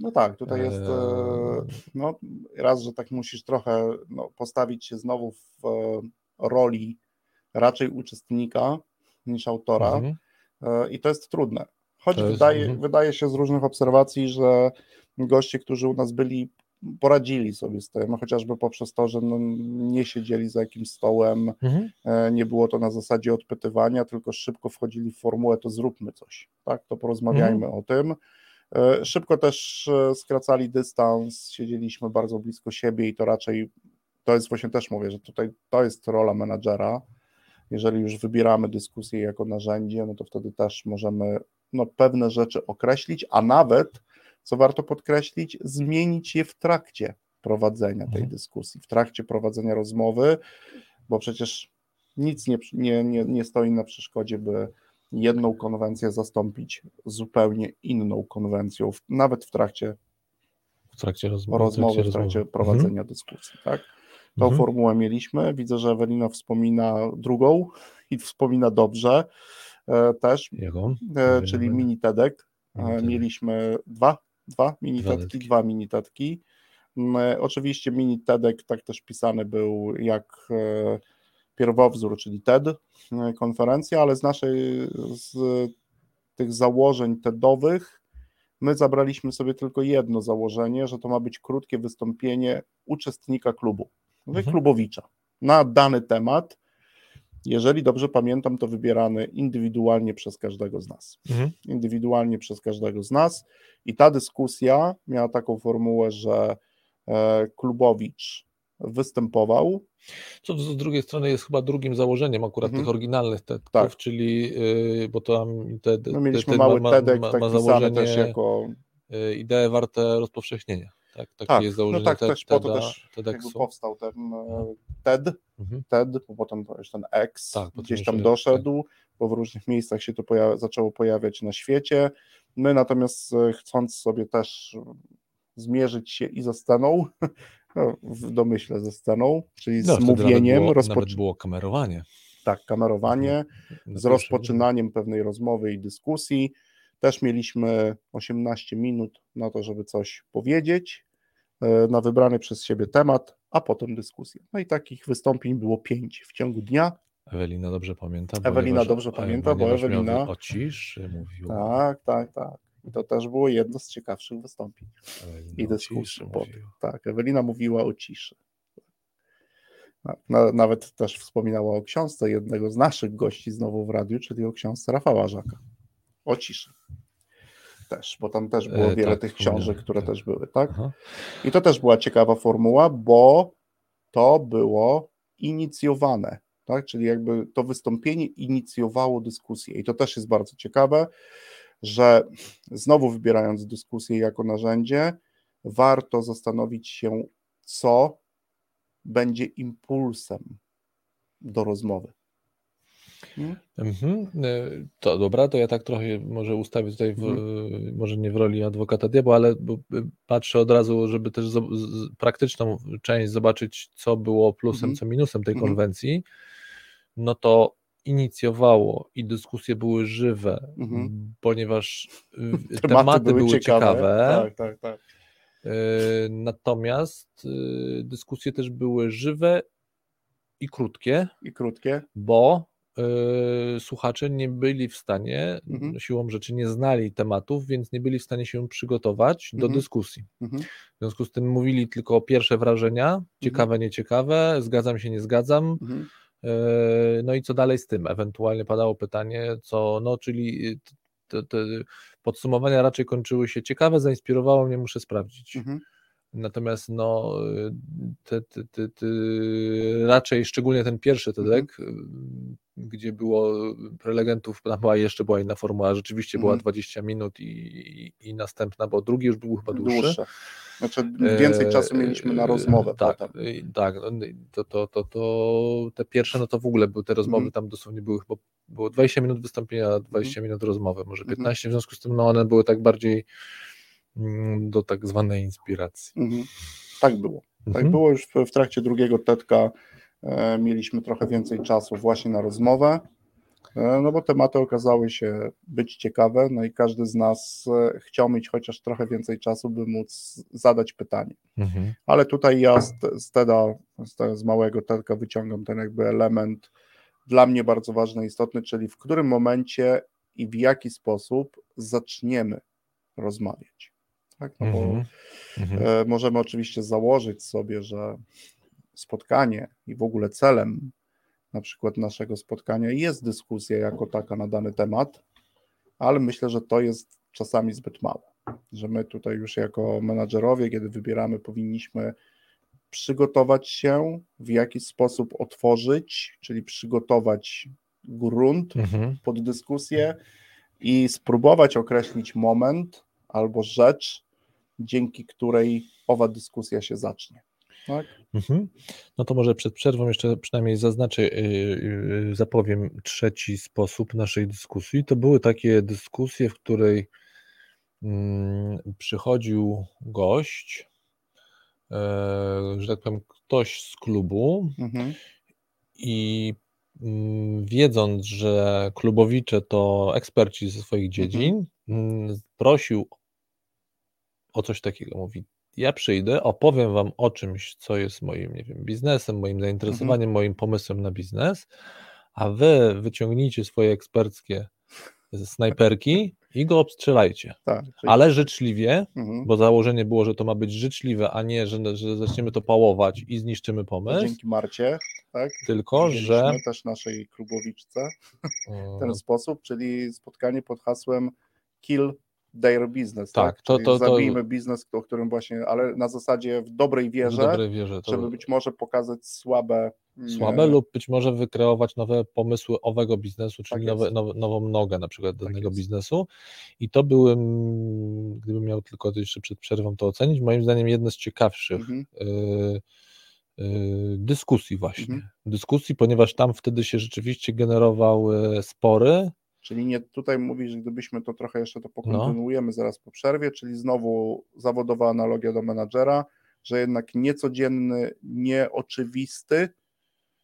[SPEAKER 2] No tak, tutaj jest e, e, no, raz, że tak musisz trochę no, postawić się znowu w roli raczej uczestnika niż autora mhm. i to jest trudne. Choć to wydaje, jest, wydaje się z różnych obserwacji, że goście, którzy u nas byli poradzili sobie z tym, chociażby poprzez to, że no nie siedzieli za jakimś stołem, mhm. E, nie było to na zasadzie odpytywania, tylko szybko wchodzili w formułę, to zróbmy coś, tak, to porozmawiajmy mhm. o tym. E, szybko też e, skracali dystans, siedzieliśmy bardzo blisko siebie i to raczej, to jest właśnie też mówię, że tutaj to jest rola menadżera, jeżeli już wybieramy dyskusję jako narzędzie, no to wtedy też możemy no, pewne rzeczy określić, a nawet co warto podkreślić, zmienić je w trakcie prowadzenia tej mhm. dyskusji, w trakcie prowadzenia rozmowy, bo przecież nic nie, nie, nie, nie stoi na przeszkodzie, by jedną konwencję zastąpić zupełnie inną konwencją, nawet w trakcie,
[SPEAKER 1] w trakcie
[SPEAKER 2] rozmowy, rozmowy w trakcie mhm. prowadzenia mhm. dyskusji. Tak? Tą mhm. formułę mieliśmy. Widzę, że Ewelina wspomina drugą i wspomina dobrze e, też, e, czyli mini TEDek. E, mieliśmy dwa dwa minitetki, dwa minitetki. Mm, e, oczywiście mini TEDek tak też pisany był jak e, pierwowzór, czyli TED e, konferencja, ale z naszej, z tych założeń TEDowych my zabraliśmy sobie tylko jedno założenie, że to ma być krótkie wystąpienie uczestnika klubu, mhm. klubowicza na dany temat jeżeli dobrze pamiętam, to wybierany indywidualnie przez każdego z nas. Mhm. Indywidualnie przez każdego z nas. I ta dyskusja miała taką formułę, że Klubowicz występował.
[SPEAKER 1] Co z drugiej strony jest chyba drugim założeniem akurat mhm. tych oryginalnych TEDków, tak. czyli yy, bo tam
[SPEAKER 2] te, te, no mieliśmy te, mały ma, TEDek ma, ma założenie też jako
[SPEAKER 1] yy, idee warte rozpowszechnienia. Tak, takie tak, jest założenie
[SPEAKER 2] no tak, też po to też powstał ten mhm. TED, mhm. TED, bo potem już ten X tak, gdzieś tam doszedł, tak. bo w różnych miejscach się to pojawi zaczęło pojawiać na świecie. My natomiast e, chcąc sobie też zmierzyć się i ze sceną, no, w domyśle ze sceną, czyli no, z mówieniem.
[SPEAKER 1] Było, rozpoczy... Nawet było kamerowanie.
[SPEAKER 2] Tak, kamerowanie, z rozpoczynaniem pewnej rozmowy i dyskusji. Też mieliśmy 18 minut na to, żeby coś powiedzieć e, na wybrany przez siebie temat, a potem dyskusję. No i takich wystąpień było pięć w ciągu dnia.
[SPEAKER 1] Ewelina dobrze pamięta.
[SPEAKER 2] Ewelina dobrze pamięta, bo Ewelina.
[SPEAKER 1] O ciszy mówiła.
[SPEAKER 2] Tak, tak, tak. I to też było jedno z ciekawszych wystąpień Ewelina i dyskusji. Tak, Ewelina mówiła o ciszy. Na, nawet też wspominała o książce jednego z naszych gości znowu w radiu, czyli o książce Rafała Żaka. O ciszy. Też, bo tam też było e, wiele tak, tych książek, które tak. też były, tak? Aha. I to też była ciekawa formuła, bo to było inicjowane, tak? Czyli jakby to wystąpienie inicjowało dyskusję i to też jest bardzo ciekawe, że znowu wybierając dyskusję jako narzędzie, warto zastanowić się, co będzie impulsem do rozmowy.
[SPEAKER 1] Mhm. E, to dobra, to ja tak trochę może ustawię tutaj, w, mhm. może nie w roli adwokata diabła, ale patrzę od razu, żeby też z, z, praktyczną część zobaczyć, co było plusem, mhm. co minusem tej mhm. konwencji. No to inicjowało i dyskusje były żywe, mhm. ponieważ y, tematy, tematy były, były ciekawe. ciekawe.
[SPEAKER 2] Tak, tak, tak.
[SPEAKER 1] Natomiast dyskusje też były żywe i krótkie.
[SPEAKER 2] I krótkie.
[SPEAKER 1] Bo słuchacze nie byli w stanie, mhm. siłą rzeczy nie znali tematów, więc nie byli w stanie się przygotować do mhm. dyskusji. Mhm. W związku z tym mówili tylko pierwsze wrażenia, ciekawe, mhm. nieciekawe, zgadzam się, nie zgadzam. Mhm. E, no i co dalej z tym? Ewentualnie padało pytanie, co, no czyli te, te podsumowania raczej kończyły się ciekawe, zainspirowało mnie, muszę sprawdzić. Mhm. Natomiast no, te, te, te, te, raczej szczególnie ten pierwszy TEDek, mhm. gdzie było prelegentów, tam była jeszcze była inna formuła, rzeczywiście mhm. była 20 minut i, i, i, następna, bo drugi już był chyba dłuższy. dłuższy.
[SPEAKER 2] Znaczy więcej czasu mieliśmy na rozmowę.
[SPEAKER 1] Tak, potem. tak no, to, to, to, to te pierwsze, no to w ogóle były te rozmowy, mhm. tam dosłownie były chyba było 20 minut wystąpienia, 20 minut rozmowy, może 15, w związku z tym no one były tak bardziej Mm, do tak zwanej inspiracji. Mhm.
[SPEAKER 2] Tak było. Tak mhm. było już w, w trakcie drugiego tetka. E, mieliśmy trochę więcej czasu właśnie na rozmowę, e, no bo tematy okazały się być ciekawe, no i każdy z nas e, chciał mieć chociaż trochę więcej czasu, by móc zadać pytanie. Mhm. Ale tutaj ja z, z teda, z, z małego tetka wyciągam ten jakby element dla mnie bardzo ważny, istotny, czyli w którym momencie i w jaki sposób zaczniemy rozmawiać. Tak? No bo mm -hmm. możemy oczywiście założyć sobie, że spotkanie i w ogóle celem na przykład naszego spotkania jest dyskusja jako taka na dany temat, ale myślę, że to jest czasami zbyt mało. Że my tutaj już jako menadżerowie, kiedy wybieramy, powinniśmy przygotować się, w jaki sposób otworzyć, czyli przygotować grunt mhm. pod dyskusję i spróbować określić moment albo rzecz, dzięki której owa dyskusja się zacznie. Tak? Mhm.
[SPEAKER 1] No to może przed przerwą jeszcze przynajmniej zaznaczę, yy, zapowiem trzeci sposób naszej dyskusji. To były takie dyskusje, w której yy, przychodził gość, yy, że tak powiem, ktoś z klubu mhm. i mm, wiedząc, że klubowicze to eksperci ze swoich dziedzin, mhm. Prosił o coś takiego. Mówi, ja przyjdę, opowiem wam o czymś, co jest moim, nie wiem, biznesem, moim zainteresowaniem, mhm. moim pomysłem na biznes, a wy wyciągnijcie swoje eksperckie snajperki i go obstrzelajcie. Tak, czyli... Ale życzliwie, mhm. bo założenie było, że to ma być życzliwe, a nie, że, że zaczniemy to pałować i zniszczymy pomysł.
[SPEAKER 2] Dzięki Marcie, tak?
[SPEAKER 1] Tylko, że.
[SPEAKER 2] też naszej klubowiczce w ten sposób, czyli spotkanie pod hasłem Kill their business, tak? tak? To, to, to, zabijmy biznes, o którym właśnie, ale na zasadzie w dobrej wierze, w dobrej wierze to... żeby być może pokazać słabe
[SPEAKER 1] słabe nie. lub być może wykreować nowe pomysły owego biznesu, czyli tak nowe, nowe, nową nogę na przykład tak danego jest. biznesu i to były, gdybym miał tylko jeszcze przed przerwą to ocenić, moim zdaniem jedne z ciekawszych mhm. y, dyskusji właśnie, mhm. dyskusji, ponieważ tam wtedy się rzeczywiście generowały spory,
[SPEAKER 2] Czyli nie tutaj mówisz, że gdybyśmy to trochę jeszcze to pokontynuujemy no. zaraz po przerwie, czyli znowu zawodowa analogia do menadżera, że jednak niecodzienny, nieoczywisty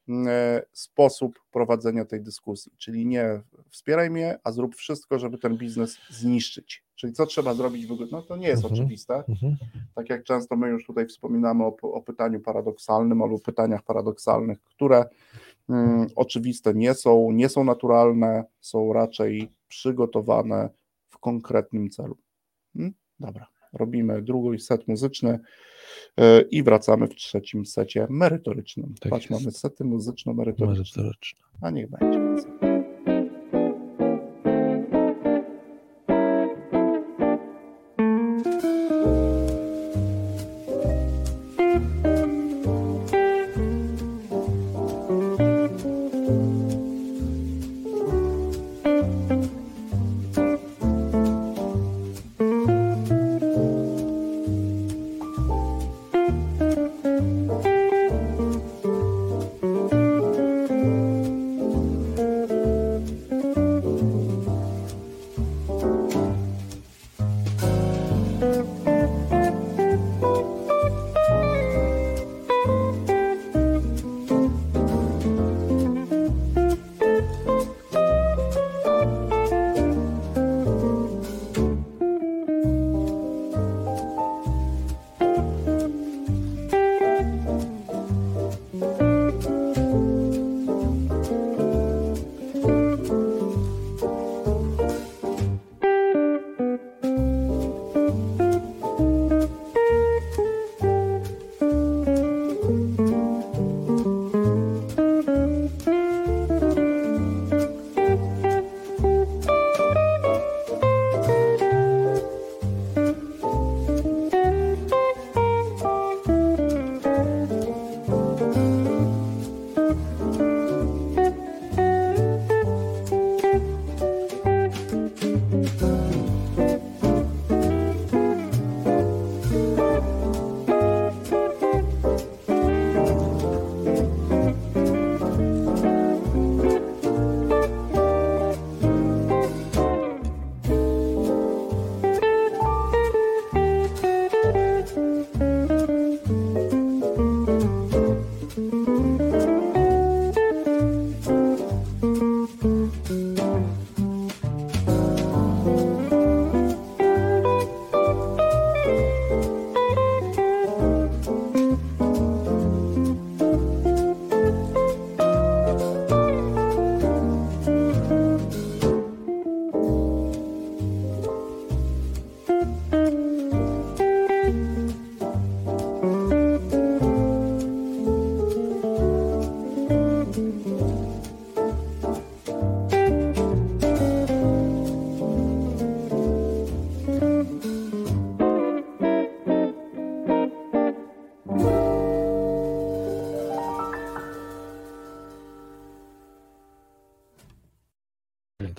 [SPEAKER 2] e, sposób prowadzenia tej dyskusji, czyli nie wspieraj mnie, a zrób wszystko, żeby ten biznes zniszczyć. Czyli co trzeba zrobić w ogóle? No to nie jest mhm. oczywiste. Mhm. Tak jak często my już tutaj wspominamy o, o pytaniu paradoksalnym albo pytaniach paradoksalnych, które Mm, oczywiste nie są, nie są naturalne, są raczej przygotowane w konkretnym celu. Hmm? Dobra, robimy drugi set muzyczny e, i wracamy w trzecim secie merytorycznym. Tak Patrz, mamy sety muzyczno-merytoryczne. A niech będzie.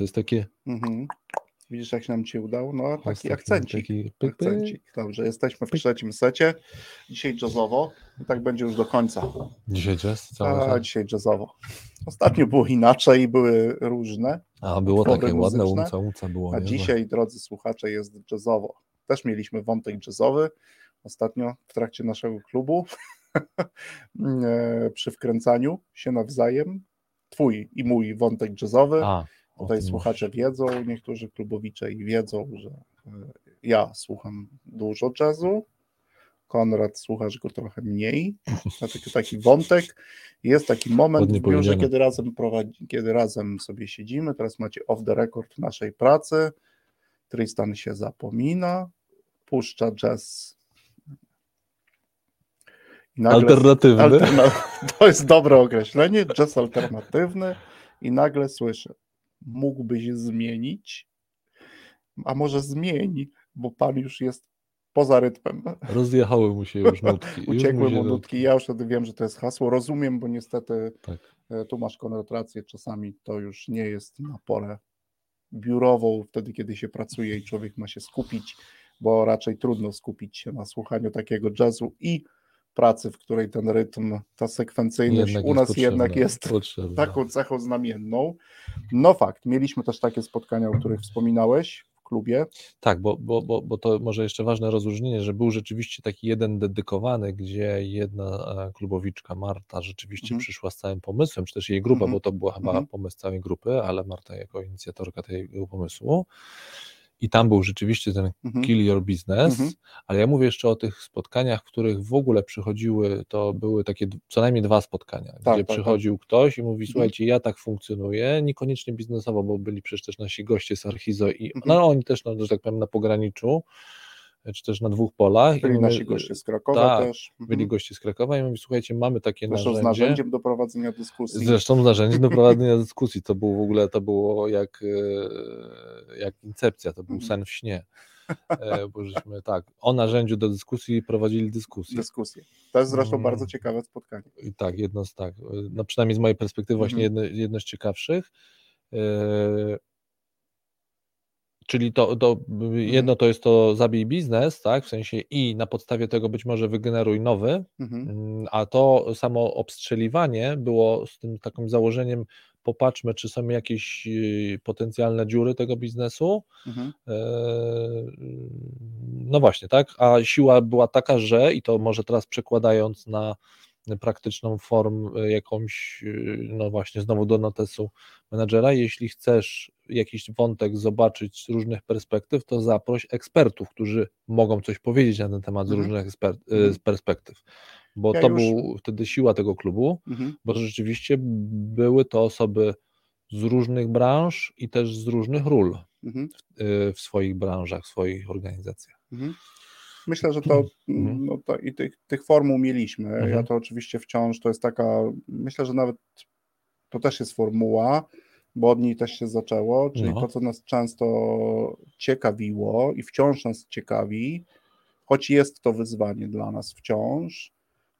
[SPEAKER 1] Jest takie...
[SPEAKER 2] Mhm. Widzisz, jak się nam ci udało? No, taki akcencik. Taki akcencik. Dobrze, jesteśmy w trzecim secie. Dzisiaj jazzowo i tak będzie już do końca.
[SPEAKER 1] Dzisiaj jazz?
[SPEAKER 2] Całe A, dzisiaj jazzowo. Ostatnio było inaczej, były różne.
[SPEAKER 1] A, było takie ładne, umca, umca było.
[SPEAKER 2] A nie? dzisiaj, drodzy słuchacze, jest jazzowo. Też mieliśmy wątek jazzowy ostatnio w trakcie naszego klubu e, przy wkręcaniu się nawzajem. Twój i mój wątek jazzowy. A Tutaj słuchacze wiedzą, niektórzy klubowicze i wiedzą, że e, ja słucham dużo jazzu, Konrad słuchasz go trochę mniej, taki, taki wątek. Jest taki moment w biurze, kiedy razem, prowadzi, kiedy razem sobie siedzimy, teraz macie off the record naszej pracy, Tristan się zapomina, puszcza jazz.
[SPEAKER 1] Nagle, alternatywny. Alterna,
[SPEAKER 2] to jest dobre określenie, jazz alternatywny. I nagle słyszę mógłbyś zmienić. a może zmień, bo pan już jest poza rytmem.
[SPEAKER 1] Rozjechały mu się już nutki.
[SPEAKER 2] Uciekły mu nutki. Ja już wtedy wiem, że to jest hasło. Rozumiem, bo niestety tak. E, tu masz koncentrację. Czasami to już nie jest na pole biurową, wtedy kiedy się pracuje i człowiek ma się skupić, bo raczej trudno skupić się na słuchaniu takiego jazzu i pracy, w której ten rytm, ta sekwencyjność jednak u nas jednak jest potrzebna. taką cechą znamienną. No fakt, mieliśmy też takie spotkania, o których wspominałeś w klubie.
[SPEAKER 1] Tak, bo, bo, bo, bo to może jeszcze ważne rozróżnienie, że był rzeczywiście taki jeden dedykowany, gdzie jedna e, klubowiczka, Marta, rzeczywiście mhm. przyszła z całym pomysłem, czy też jej grupa, mhm. bo to była chyba mhm. pomysł całej grupy, ale Marta jako inicjatorka tego pomysłu i tam był rzeczywiście ten mhm. kill your business, mhm. ale ja mówię jeszcze o tych spotkaniach, w których w ogóle przychodziły, to były takie co najmniej dwa spotkania, tak, gdzie tak, tak. przychodził tak. ktoś i mówi, mhm. słuchajcie, ja tak funkcjonuję, niekoniecznie biznesowo, bo byli przecież też nasi goście z Archizo i mhm. no oni też, no, że tak powiem, na pograniczu, czy też na dwóch polach.
[SPEAKER 2] Byli nasi goście z Krakowa tak, też.
[SPEAKER 1] Byli mhm. goście z Krakowa i mówi, słuchajcie, mamy takie
[SPEAKER 2] Zresztą
[SPEAKER 1] narzędzie.
[SPEAKER 2] z narzędziem do prowadzenia dyskusji.
[SPEAKER 1] Zresztą narzędziem do prowadzenia dyskusji. To było w ogóle, to było jak, e, jak incepcja, to był mhm. sen w śnie. E, bo żeśmy tak, o narzędziu do dyskusji prowadzili dyskusję.
[SPEAKER 2] Dyskusję. To jest zresztą mm. bardzo ciekawe spotkanie.
[SPEAKER 1] I tak, jedno z tak, no przynajmniej z mojej perspektywy właśnie jedno, jedno z ciekawszych. Czyli to, to jedno mhm. to jest to zabij biznes, tak, w sensie i na podstawie tego być może wygeneruj nowy, mhm. Mm, a to samo obstrzeliwanie było z tym takim założeniem, popatrzmy, czy są jakieś y, potencjalne dziury tego biznesu. Mhm. E, no właśnie, tak, a siła była taka, że i to może teraz przekładając na praktyczną formę jakąś, y, no właśnie znowu do notesu menadżera, jeśli chcesz jakiś wątek zobaczyć z różnych perspektyw, to zaproś ekspertów, którzy mogą coś powiedzieć na ten temat z mhm. różnych eksper- y, mhm. z perspektyw. Bo ja to już... był wtedy siła tego klubu, mhm. bo rzeczywiście były to osoby z różnych branż i też z różnych ról mhm. w, w, swoich branżach, w swoich organizacjach. Mhm.
[SPEAKER 2] Myślę, że to, mhm. no to i tych, tych formuł mieliśmy. Mhm. Ja to oczywiście wciąż to jest taka, myślę, że nawet to też jest formuła, bo od niej też się zaczęło, czyli no. to, co nas często ciekawiło i wciąż nas ciekawi, choć jest to wyzwanie dla nas wciąż,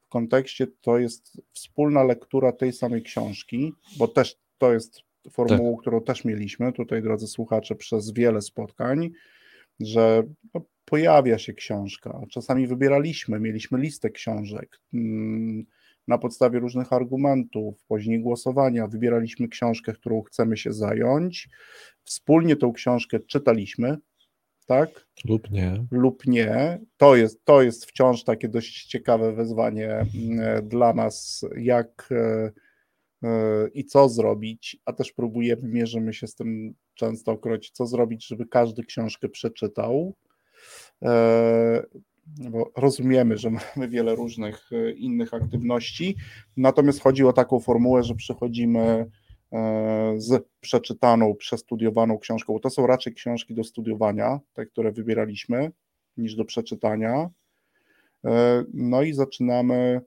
[SPEAKER 2] w kontekście to jest wspólna lektura tej samej książki, bo też to jest formułą, tak. którą też mieliśmy tutaj, drodzy słuchacze, przez wiele spotkań, że no, pojawia się książka. Czasami wybieraliśmy, mieliśmy listę książek. Mm, na podstawie różnych argumentów, później głosowania, wybieraliśmy książkę, którą chcemy się zająć. Wspólnie tą książkę czytaliśmy, tak?
[SPEAKER 1] Lub nie.
[SPEAKER 2] Lub nie. To jest, to jest wciąż takie dość ciekawe wyzwanie mm, dla nas, jak e, e, i co zrobić, a też próbujemy, mierzymy się z tym często okroć, co zrobić, żeby każdy książkę przeczytał. E, bo rozumiemy, że mamy wiele różnych e, innych aktywności, natomiast chodzi o taką formułę, że przychodzimy e, z przeczytaną, przestudiowaną książką, to są raczej książki do studiowania, te, które wybieraliśmy, niż do przeczytania. No i zaczynamy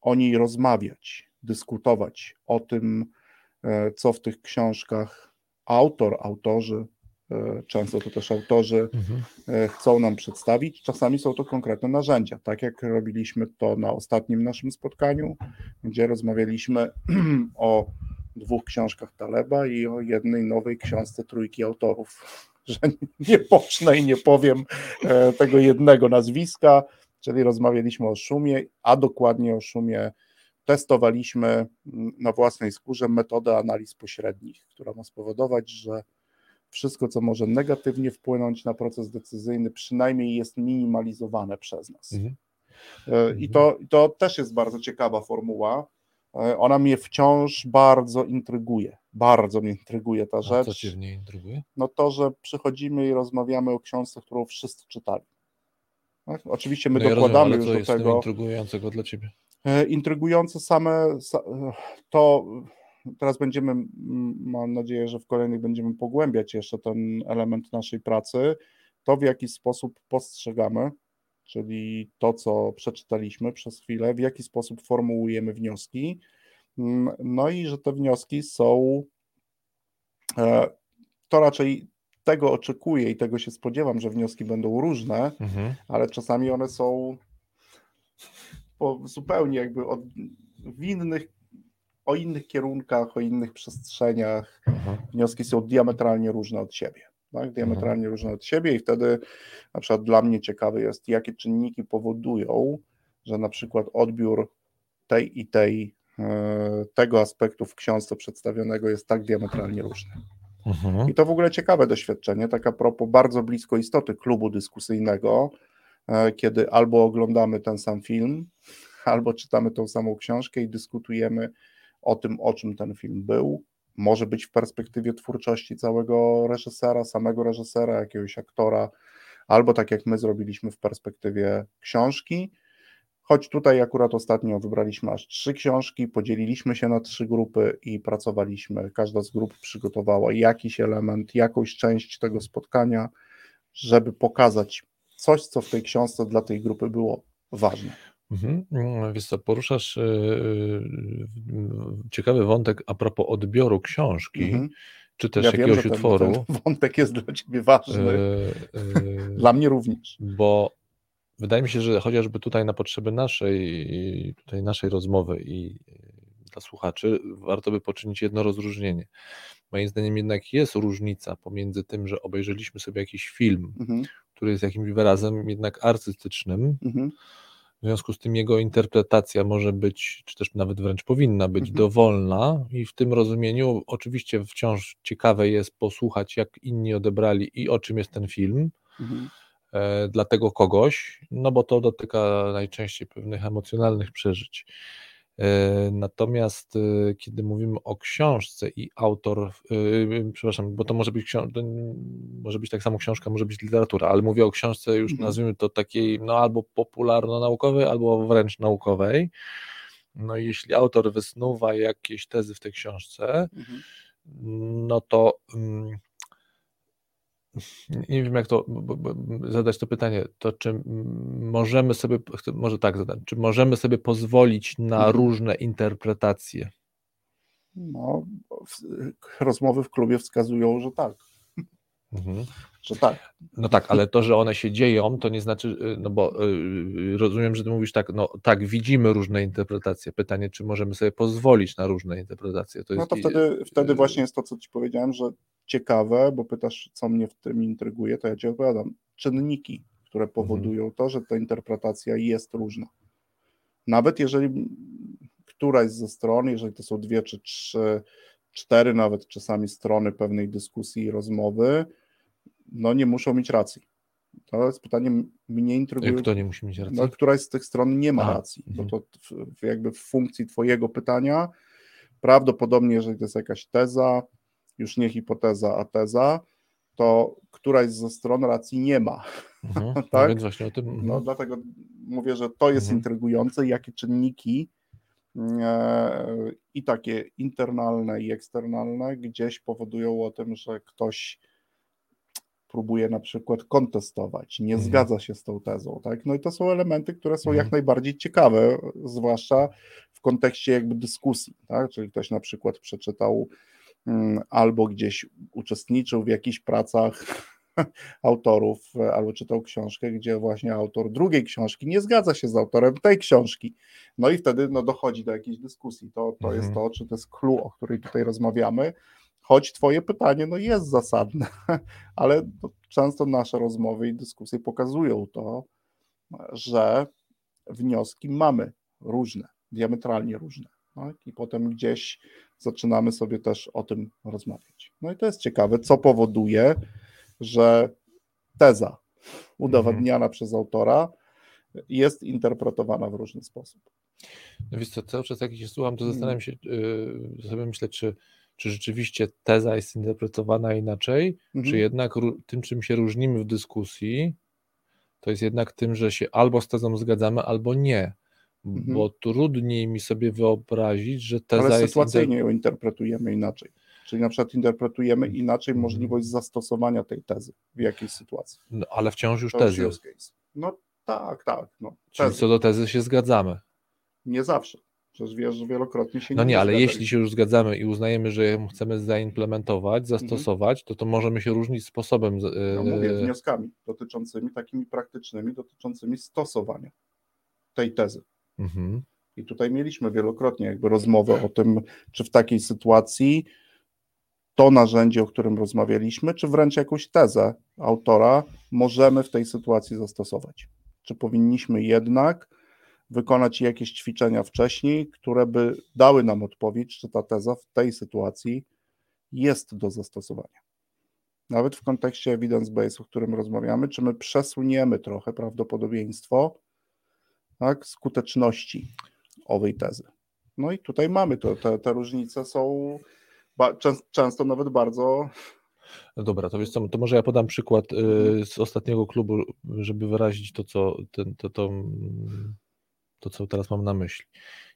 [SPEAKER 2] o niej rozmawiać, dyskutować o tym, co w tych książkach autor, autorzy często to też autorzy mhm. E, chcą nam przedstawić. Czasami są to konkretne narzędzia, tak jak robiliśmy to na ostatnim naszym spotkaniu, gdzie rozmawialiśmy o dwóch książkach Taleba i o jednej nowej książce trójki autorów. Że nie pocznę i nie powiem e, tego jednego nazwiska, czyli rozmawialiśmy o szumie, a dokładnie o szumie testowaliśmy na własnej skórze metodę analiz pośrednich, która ma spowodować, że wszystko, co może negatywnie wpłynąć na proces decyzyjny, przynajmniej jest minimalizowane przez nas. Mhm. E, I to, to też jest bardzo ciekawa formuła. E, ona mnie wciąż bardzo intryguje. Bardzo mnie intryguje ta rzecz. A
[SPEAKER 1] co cię w niej intryguje?
[SPEAKER 2] No to, że przychodzimy i rozmawiamy o książce, którą wszyscy czytali. Tak? Oczywiście my no dokładamy ja rozumiem, już do tego.
[SPEAKER 1] intrygującego dla ciebie?
[SPEAKER 2] E, intrygujące same to teraz będziemy, mam nadzieję, że w kolejnych będziemy pogłębiać jeszcze ten element naszej pracy, to w jaki sposób postrzegamy, czyli to, co przeczytaliśmy przez chwilę, w jaki sposób formułujemy wnioski, no i że te wnioski są, e, to raczej tego oczekuję i tego się spodziewam, że wnioski będą różne, mhm. ale czasami one są zupełnie jakby od, w innych, o innych kierunkach, o innych przestrzeniach. Mhm. Wnioski są diametralnie różne od siebie. Tak? Diametralnie mhm. różne od siebie i wtedy na przykład dla mnie ciekawe jest, jakie czynniki powodują, że na przykład odbiór tej i tej e, tego aspektu w książce przedstawionego jest tak diametralnie różny. Mhm. I to w ogóle ciekawe doświadczenie, tak a propos bardzo blisko istoty klubu dyskusyjnego, e, kiedy albo oglądamy ten sam film, albo czytamy tą samą książkę i dyskutujemy o tym, o czym ten film był. Może być w perspektywie twórczości całego reżysera, samego reżysera, jakiegoś aktora, albo tak jak my zrobiliśmy w perspektywie książki. Choć tutaj akurat ostatnio wybraliśmy aż trzy książki, podzieliliśmy się na trzy grupy i pracowaliśmy. Każda z grup przygotowała jakiś element, jakąś część tego spotkania, żeby pokazać coś, co w tej książce dla tej grupy było ważne.
[SPEAKER 1] Mhm. Wiesz co, poruszasz yy, ciekawy wątek a propos odbioru książki, mhm. czy też ja jakiegoś wiem, utworu.
[SPEAKER 2] Ten, ten wątek jest dla ciebie ważny. Yy, yy, dla mnie również.
[SPEAKER 1] Bo wydaje mi się, że chociażby tutaj na potrzeby naszej, tutaj naszej rozmowy i dla słuchaczy, warto by poczynić jedno rozróżnienie. Moim zdaniem jednak jest różnica pomiędzy tym, że obejrzeliśmy sobie jakiś film, mhm. który jest jakimś wyrazem jednak artystycznym, mhm. W związku z tym jego interpretacja może być, czy też nawet wręcz powinna być mhm. dowolna i w tym rozumieniu oczywiście wciąż ciekawe jest posłuchać, jak inni odebrali i o czym jest ten film, mhm. E, dla tego kogoś, no bo to dotyka najczęściej pewnych emocjonalnych przeżyć. E, natomiast e, kiedy mówimy o książce i autor, przepraszam, bo to może być, może być tak samo książka, może być literatura, ale mówię o książce już mhm. nazwijmy to takiej no albo popularno-naukowej, albo wręcz naukowej. No i jeśli autor wysnuwa jakieś tezy w tej książce, mhm. no to mm, nie wiem jak to zadać to pytanie, to czy możemy sobie, może tak zadać, czy możemy sobie pozwolić na mhm. różne interpretacje?
[SPEAKER 2] No, rozmowy w klubie wskazują, że tak. Mhm. Że tak.
[SPEAKER 1] No tak, ale to, że one się dzieją, to nie znaczy, y, no bo y, rozumiem, że ty mówisz tak, no tak, widzimy różne interpretacje. Pytanie, czy możemy sobie pozwolić na różne interpretacje.
[SPEAKER 2] To no to wtedy, wtedy właśnie jest to, co ci powiedziałem, że ciekawe, bo pytasz, co mnie w tym intryguje, to ja ci odpowiadam. Czynniki, które mhm. powodują mhm. to, że ta interpretacja jest różna. Nawet jeżeli któraś ze stron, jeżeli to są dwie czy trzy, cztery nawet czasami strony pewnej dyskusji i rozmowy, no nie muszą mieć racji. To jest pytanie, mnie intryguje.
[SPEAKER 1] Kto nie musi mieć racji?
[SPEAKER 2] No, któraś z tych stron nie ma Aha. racji, bo mhm. to w, jakby w funkcji twojego pytania prawdopodobnie, jeżeli to jest jakaś teza, już nie hipoteza, a teza, to któraś ze stron racji nie ma. Mhm, no tak?
[SPEAKER 1] więc właśnie o tym.
[SPEAKER 2] Mhm. No dlatego mówię, że to jest mhm. intrygujące, jakie czynniki e, i takie internalne i eksternalne gdzieś powodują o tym, że ktoś próbuje na przykład kontestować, nie mhm. zgadza się z tą tezą, tak? No i to są elementy, które są jak mhm. najbardziej ciekawe, zwłaszcza w kontekście jakby dyskusji, tak? Czyli ktoś na przykład przeczytał Mm, albo gdzieś uczestniczył w jakichś pracach autorów, albo czytał książkę, gdzie właśnie autor drugiej książki nie zgadza się z autorem tej książki. No i wtedy no, dochodzi do jakiejś dyskusji. To, to mhm. jest to, czy to jest clue, o której tutaj rozmawiamy. Choć twoje pytanie no, jest zasadne, ale często nasze rozmowy i dyskusje pokazują to, że wnioski mamy różne, diametralnie różne. Tak? I potem gdzieś zaczynamy sobie też o tym rozmawiać. No i to jest ciekawe, co powoduje, że teza udowadniana mhm. przez autora jest interpretowana w różny sposób.
[SPEAKER 1] No wiesz co, cały czas jak się słucham, to zastanawiam się, yy, sobie myślę, czy, czy rzeczywiście teza jest interpretowana inaczej, mhm. czy jednak tym, czym się różnimy w dyskusji, to jest jednak tym, że się albo z tezą zgadzamy, albo nie. Mhm. Bo trudniej mi sobie wyobrazić, że teza
[SPEAKER 2] Ale sytuacyjnie jest... ją interpretujemy inaczej. Czyli na przykład interpretujemy mhm. inaczej mhm. możliwość zastosowania tej tezy w jakiejś sytuacji.
[SPEAKER 1] No, ale wciąż już tezy.
[SPEAKER 2] No tak, tak. No,
[SPEAKER 1] Czyli co do tezy się zgadzamy.
[SPEAKER 2] Nie zawsze. Że wielokrotnie się
[SPEAKER 1] No nie, ale
[SPEAKER 2] zgadzali.
[SPEAKER 1] jeśli się już zgadzamy i uznajemy, że chcemy zaimplementować,
[SPEAKER 2] Mhm.
[SPEAKER 1] zastosować, to to możemy się różnić sposobem.
[SPEAKER 2] No
[SPEAKER 1] e,
[SPEAKER 2] mówię, wnioskami dotyczącymi, takimi praktycznymi, dotyczącymi stosowania tej tezy.
[SPEAKER 1] mhm.
[SPEAKER 2] I tutaj mieliśmy wielokrotnie jakby rozmowę o tym, czy w takiej sytuacji to narzędzie, o którym rozmawialiśmy, czy wręcz jakąś tezę autora możemy w tej sytuacji zastosować. Czy powinniśmy jednak wykonać jakieś ćwiczenia wcześniej, które by dały nam odpowiedź, czy ta teza w tej sytuacji jest do zastosowania. Nawet w kontekście evidence-based, o którym rozmawiamy, czy my przesuniemy trochę prawdopodobieństwo tak, skuteczności owej tezy. No i tutaj mamy to, te, te różnice są często nawet bardzo.
[SPEAKER 1] Dobra, to wiesz co, to może ja podam przykład y, z ostatniego klubu, żeby wyrazić to, co, ten, to, to, to, co teraz mam na myśli.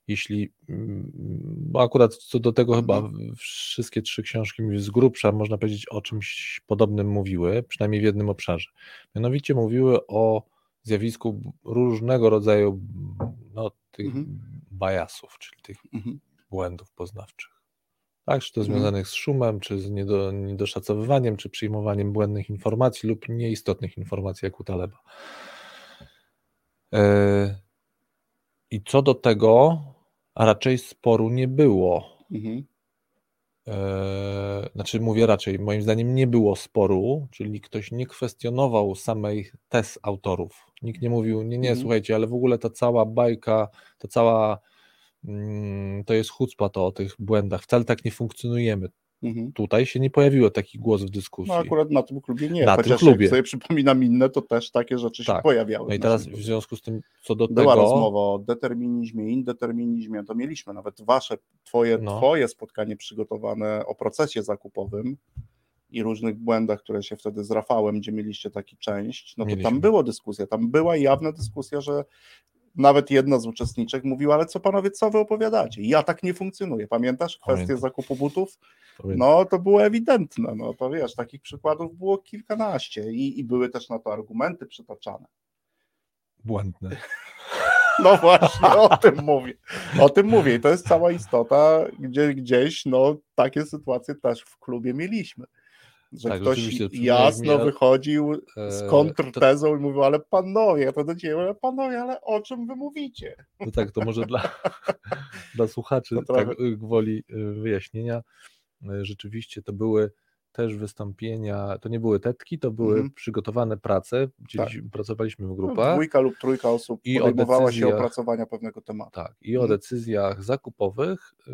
[SPEAKER 1] Jeśli, mm, bo akurat co do tego chyba
[SPEAKER 2] Mhm.
[SPEAKER 1] wszystkie trzy książki z grubsza, można powiedzieć, o czymś podobnym mówiły, przynajmniej w jednym obszarze. Mianowicie mówiły o zjawisku różnego rodzaju no, tych
[SPEAKER 2] Mhm.
[SPEAKER 1] biasów, czyli tych
[SPEAKER 2] Mhm.
[SPEAKER 1] błędów poznawczych. Tak, czy to
[SPEAKER 2] Mhm.
[SPEAKER 1] związanych z szumem, czy z niedo, niedoszacowywaniem, czy przyjmowaniem błędnych informacji lub nieistotnych informacji, jak u Taleba. E, I co do tego, a raczej sporu nie było.
[SPEAKER 2] Mhm.
[SPEAKER 1] E, Znaczy, mówię raczej, moim zdaniem nie było sporu, czyli ktoś nie kwestionował samej tez autorów. Nikt nie mówił, nie, nie,
[SPEAKER 2] Mhm.
[SPEAKER 1] słuchajcie, ale w ogóle ta cała bajka, ta cała, mm, to jest chucpa to o tych błędach, wcale tak nie funkcjonujemy.
[SPEAKER 2] Mhm.
[SPEAKER 1] Tutaj się nie pojawiło taki głos w dyskusji.
[SPEAKER 2] No akurat na tym klubie nie.
[SPEAKER 1] Na tym
[SPEAKER 2] Chociaż
[SPEAKER 1] klubie.
[SPEAKER 2] jak sobie przypominam inne, to też takie rzeczy się
[SPEAKER 1] Tak.
[SPEAKER 2] pojawiały.
[SPEAKER 1] No i teraz w związku z tym, co do
[SPEAKER 2] Była
[SPEAKER 1] tego,
[SPEAKER 2] rozmowa o determinizmie, indeterminizmie, to mieliśmy nawet wasze, twoje,
[SPEAKER 1] No.
[SPEAKER 2] twoje spotkanie przygotowane o procesie zakupowym i różnych błędach, które się wtedy z Rafałem, gdzie mieliście taki część, no to
[SPEAKER 1] Mieliśmy.
[SPEAKER 2] tam było dyskusja, tam była jawna dyskusja, że nawet jedna z uczestniczek mówiła, ale co panowie, co wy opowiadacie? Ja tak nie funkcjonuję. Pamiętasz kwestię
[SPEAKER 1] Pamiętam.
[SPEAKER 2] zakupu butów?
[SPEAKER 1] powiem,
[SPEAKER 2] No to było ewidentne, no to wiesz, takich przykładów było kilkanaście i, i były też na to argumenty przytaczane.
[SPEAKER 1] błędne.
[SPEAKER 2] No właśnie, o tym mówię. O tym mówię. I to jest cała istota, gdzie gdzieś no, takie sytuacje też w klubie mieliśmy. Że
[SPEAKER 1] Tak,
[SPEAKER 2] ktoś jasno wychodził z
[SPEAKER 1] e,
[SPEAKER 2] kontrtezą i mówił, ale panowie, ja to do ciebie, ale panowie, ale o czym wy mówicie?
[SPEAKER 1] No tak, to może dla, dla słuchaczy,
[SPEAKER 2] To trochę-
[SPEAKER 1] tak y, gwoli y, wyjaśnienia, y, rzeczywiście to były też wystąpienia, to nie były tetki, to były
[SPEAKER 2] Mhm.
[SPEAKER 1] przygotowane prace, gdzie pracowaliśmy w
[SPEAKER 2] No,
[SPEAKER 1] grupach,
[SPEAKER 2] Dwójka lub trójka osób
[SPEAKER 1] I o
[SPEAKER 2] podejmowała się
[SPEAKER 1] decyzjach-
[SPEAKER 2] opracowania pewnego tematu.
[SPEAKER 1] tak, i o
[SPEAKER 2] Mhm.
[SPEAKER 1] decyzjach zakupowych y,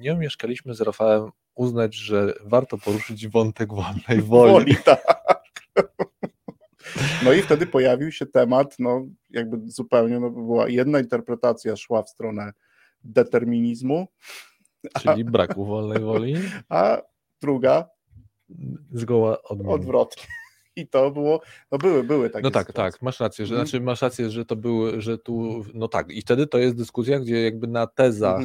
[SPEAKER 1] nie omieszkaliśmy z Rafałem uznać, że warto poruszyć wątek wolnej woli.
[SPEAKER 2] Woli, tak. No i wtedy pojawił się temat, no jakby zupełnie, no była jedna interpretacja szła w stronę determinizmu,
[SPEAKER 1] czyli braku wolnej woli,
[SPEAKER 2] a druga
[SPEAKER 1] zgoła odmiennie.
[SPEAKER 2] odwrotnie. I to było, no były, były takie
[SPEAKER 1] No tak,
[SPEAKER 2] sytuacje.
[SPEAKER 1] tak, masz rację, że
[SPEAKER 2] Mhm.
[SPEAKER 1] znaczy masz rację, że to były, że tu, no tak, i wtedy to jest dyskusja, gdzie jakby na tezach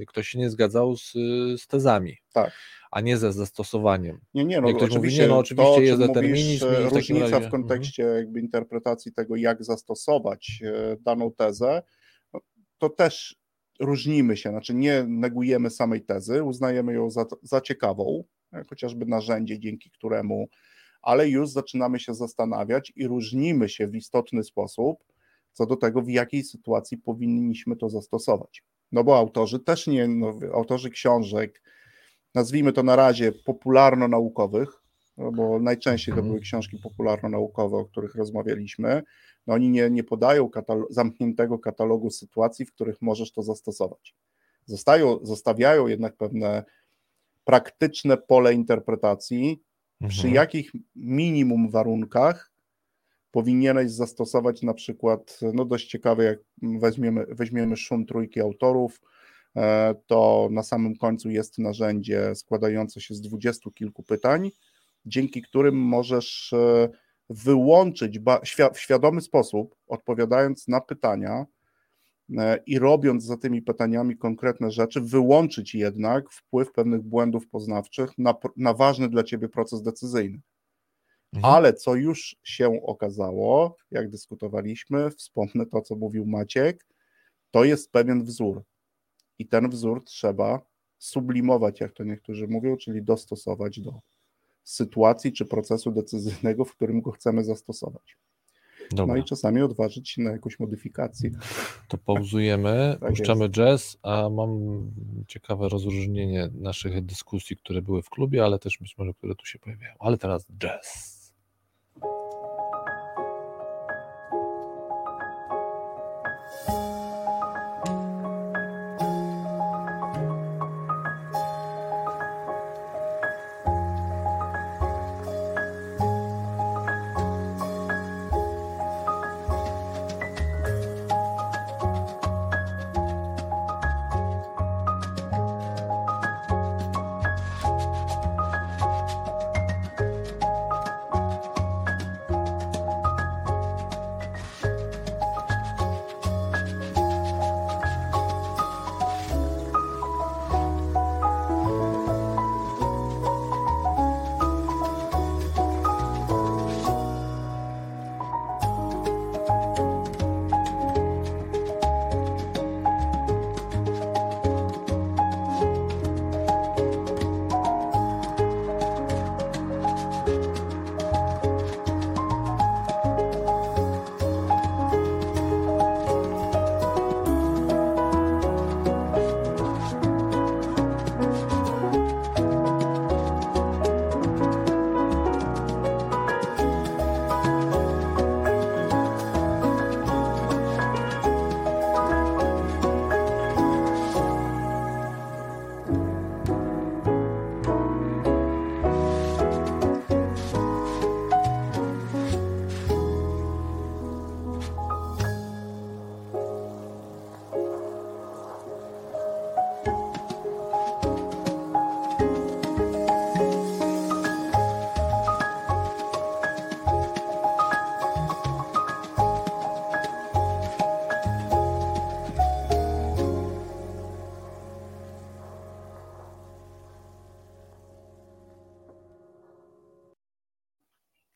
[SPEAKER 1] y, ktoś się nie zgadzał z, z tezami,
[SPEAKER 2] Tak.
[SPEAKER 1] a nie ze zastosowaniem.
[SPEAKER 2] Nie, nie, no
[SPEAKER 1] Jak ktoś mówi,
[SPEAKER 2] oczywiście,
[SPEAKER 1] nie, no oczywiście
[SPEAKER 2] to,
[SPEAKER 1] jest determinizm
[SPEAKER 2] mówisz,
[SPEAKER 1] w takim
[SPEAKER 2] różnica
[SPEAKER 1] razie-
[SPEAKER 2] w kontekście jakby interpretacji tego, jak zastosować e, daną tezę, to też różnimy się, znaczy nie negujemy samej tezy, uznajemy ją za, za ciekawą, e, chociażby narzędzie, dzięki któremu, ale już zaczynamy się zastanawiać i różnimy się w istotny sposób co do tego, w jakiej sytuacji powinniśmy to zastosować. No bo autorzy też nie, no, autorzy książek, nazwijmy to na razie popularno-naukowych, no bo najczęściej to
[SPEAKER 1] Mhm.
[SPEAKER 2] były książki popularno-naukowe, o których rozmawialiśmy, no oni nie, nie podają zamkniętego katalogu sytuacji, w których możesz to zastosować. Zostają, zostawiają jednak pewne praktyczne pole interpretacji, przy
[SPEAKER 1] Mhm.
[SPEAKER 2] jakich minimum warunkach powinieneś zastosować na przykład, no dość ciekawe, jak weźmiemy, weźmiemy szum trójki autorów, e, to na samym końcu jest narzędzie składające się z dwudziestu kilku pytań, dzięki którym możesz e, wyłączyć w świadomy sposób, odpowiadając na pytania e, i robiąc za tymi pytaniami konkretne rzeczy, wyłączyć jednak wpływ pewnych błędów poznawczych na, na ważny dla ciebie proces decyzyjny.
[SPEAKER 1] Mhm.
[SPEAKER 2] Ale co już się okazało, jak dyskutowaliśmy, wspomnę to, co mówił Maciek, to jest pewien wzór. I ten wzór trzeba sublimować, jak to niektórzy mówią, czyli dostosować do sytuacji czy procesu decyzyjnego, w którym go chcemy zastosować. Dobra. No i czasami odważyć się na jakąś modyfikację.
[SPEAKER 1] To pauzujemy, tak puszczamy jest. jazz, a mam ciekawe rozróżnienie naszych dyskusji, które były w klubie, ale też być może, które tu się pojawiają. Ale teraz jazz.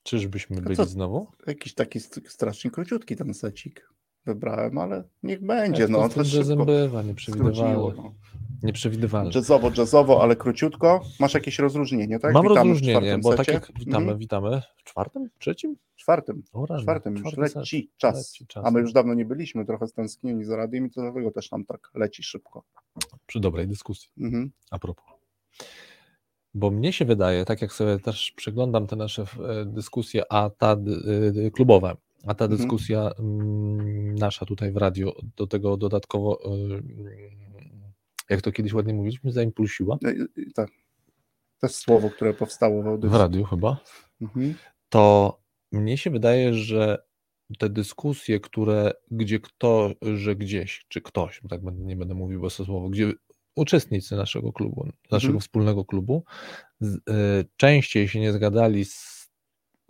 [SPEAKER 1] Czyżbyśmy byli to, znowu?
[SPEAKER 2] Jakiś taki strasznie króciutki ten secik wybrałem, ale niech będzie.
[SPEAKER 1] No, to bywa, nieprzewidywalne. No. Nieprzewidywalne.
[SPEAKER 2] Jazzowo, jazzowo, ale króciutko. Masz jakieś rozróżnienie, tak?
[SPEAKER 1] Mam witamy rozróżnienie, bo tak jak witamy, mhm. witamy w czwartym, trzecim?
[SPEAKER 2] Czwartym. O, czwartym, już leci czas. leci czas. A my już dawno nie byliśmy, trochę stęsknieni za radiem i to dlatego też nam tak leci szybko.
[SPEAKER 1] Przy dobrej dyskusji. Mhm. A propos. Bo mnie się wydaje, tak jak sobie też przeglądam te nasze e, dyskusje, a ta e, klubowa, a ta mhm. dyskusja mm, nasza tutaj w radiu do tego dodatkowo, e, jak to kiedyś ładnie mówiliśmy, zaimpulsiła.
[SPEAKER 2] Tak. To jest słowo, które powstało w
[SPEAKER 1] audycji. W radiu chyba. Mhm. To mnie się wydaje, że te dyskusje, które, gdzie kto, że gdzieś, czy ktoś, tak nie będę mówił bez słowo, gdzie uczestnicy naszego klubu, naszego mhm. wspólnego klubu, z, y, częściej się nie zgadali z,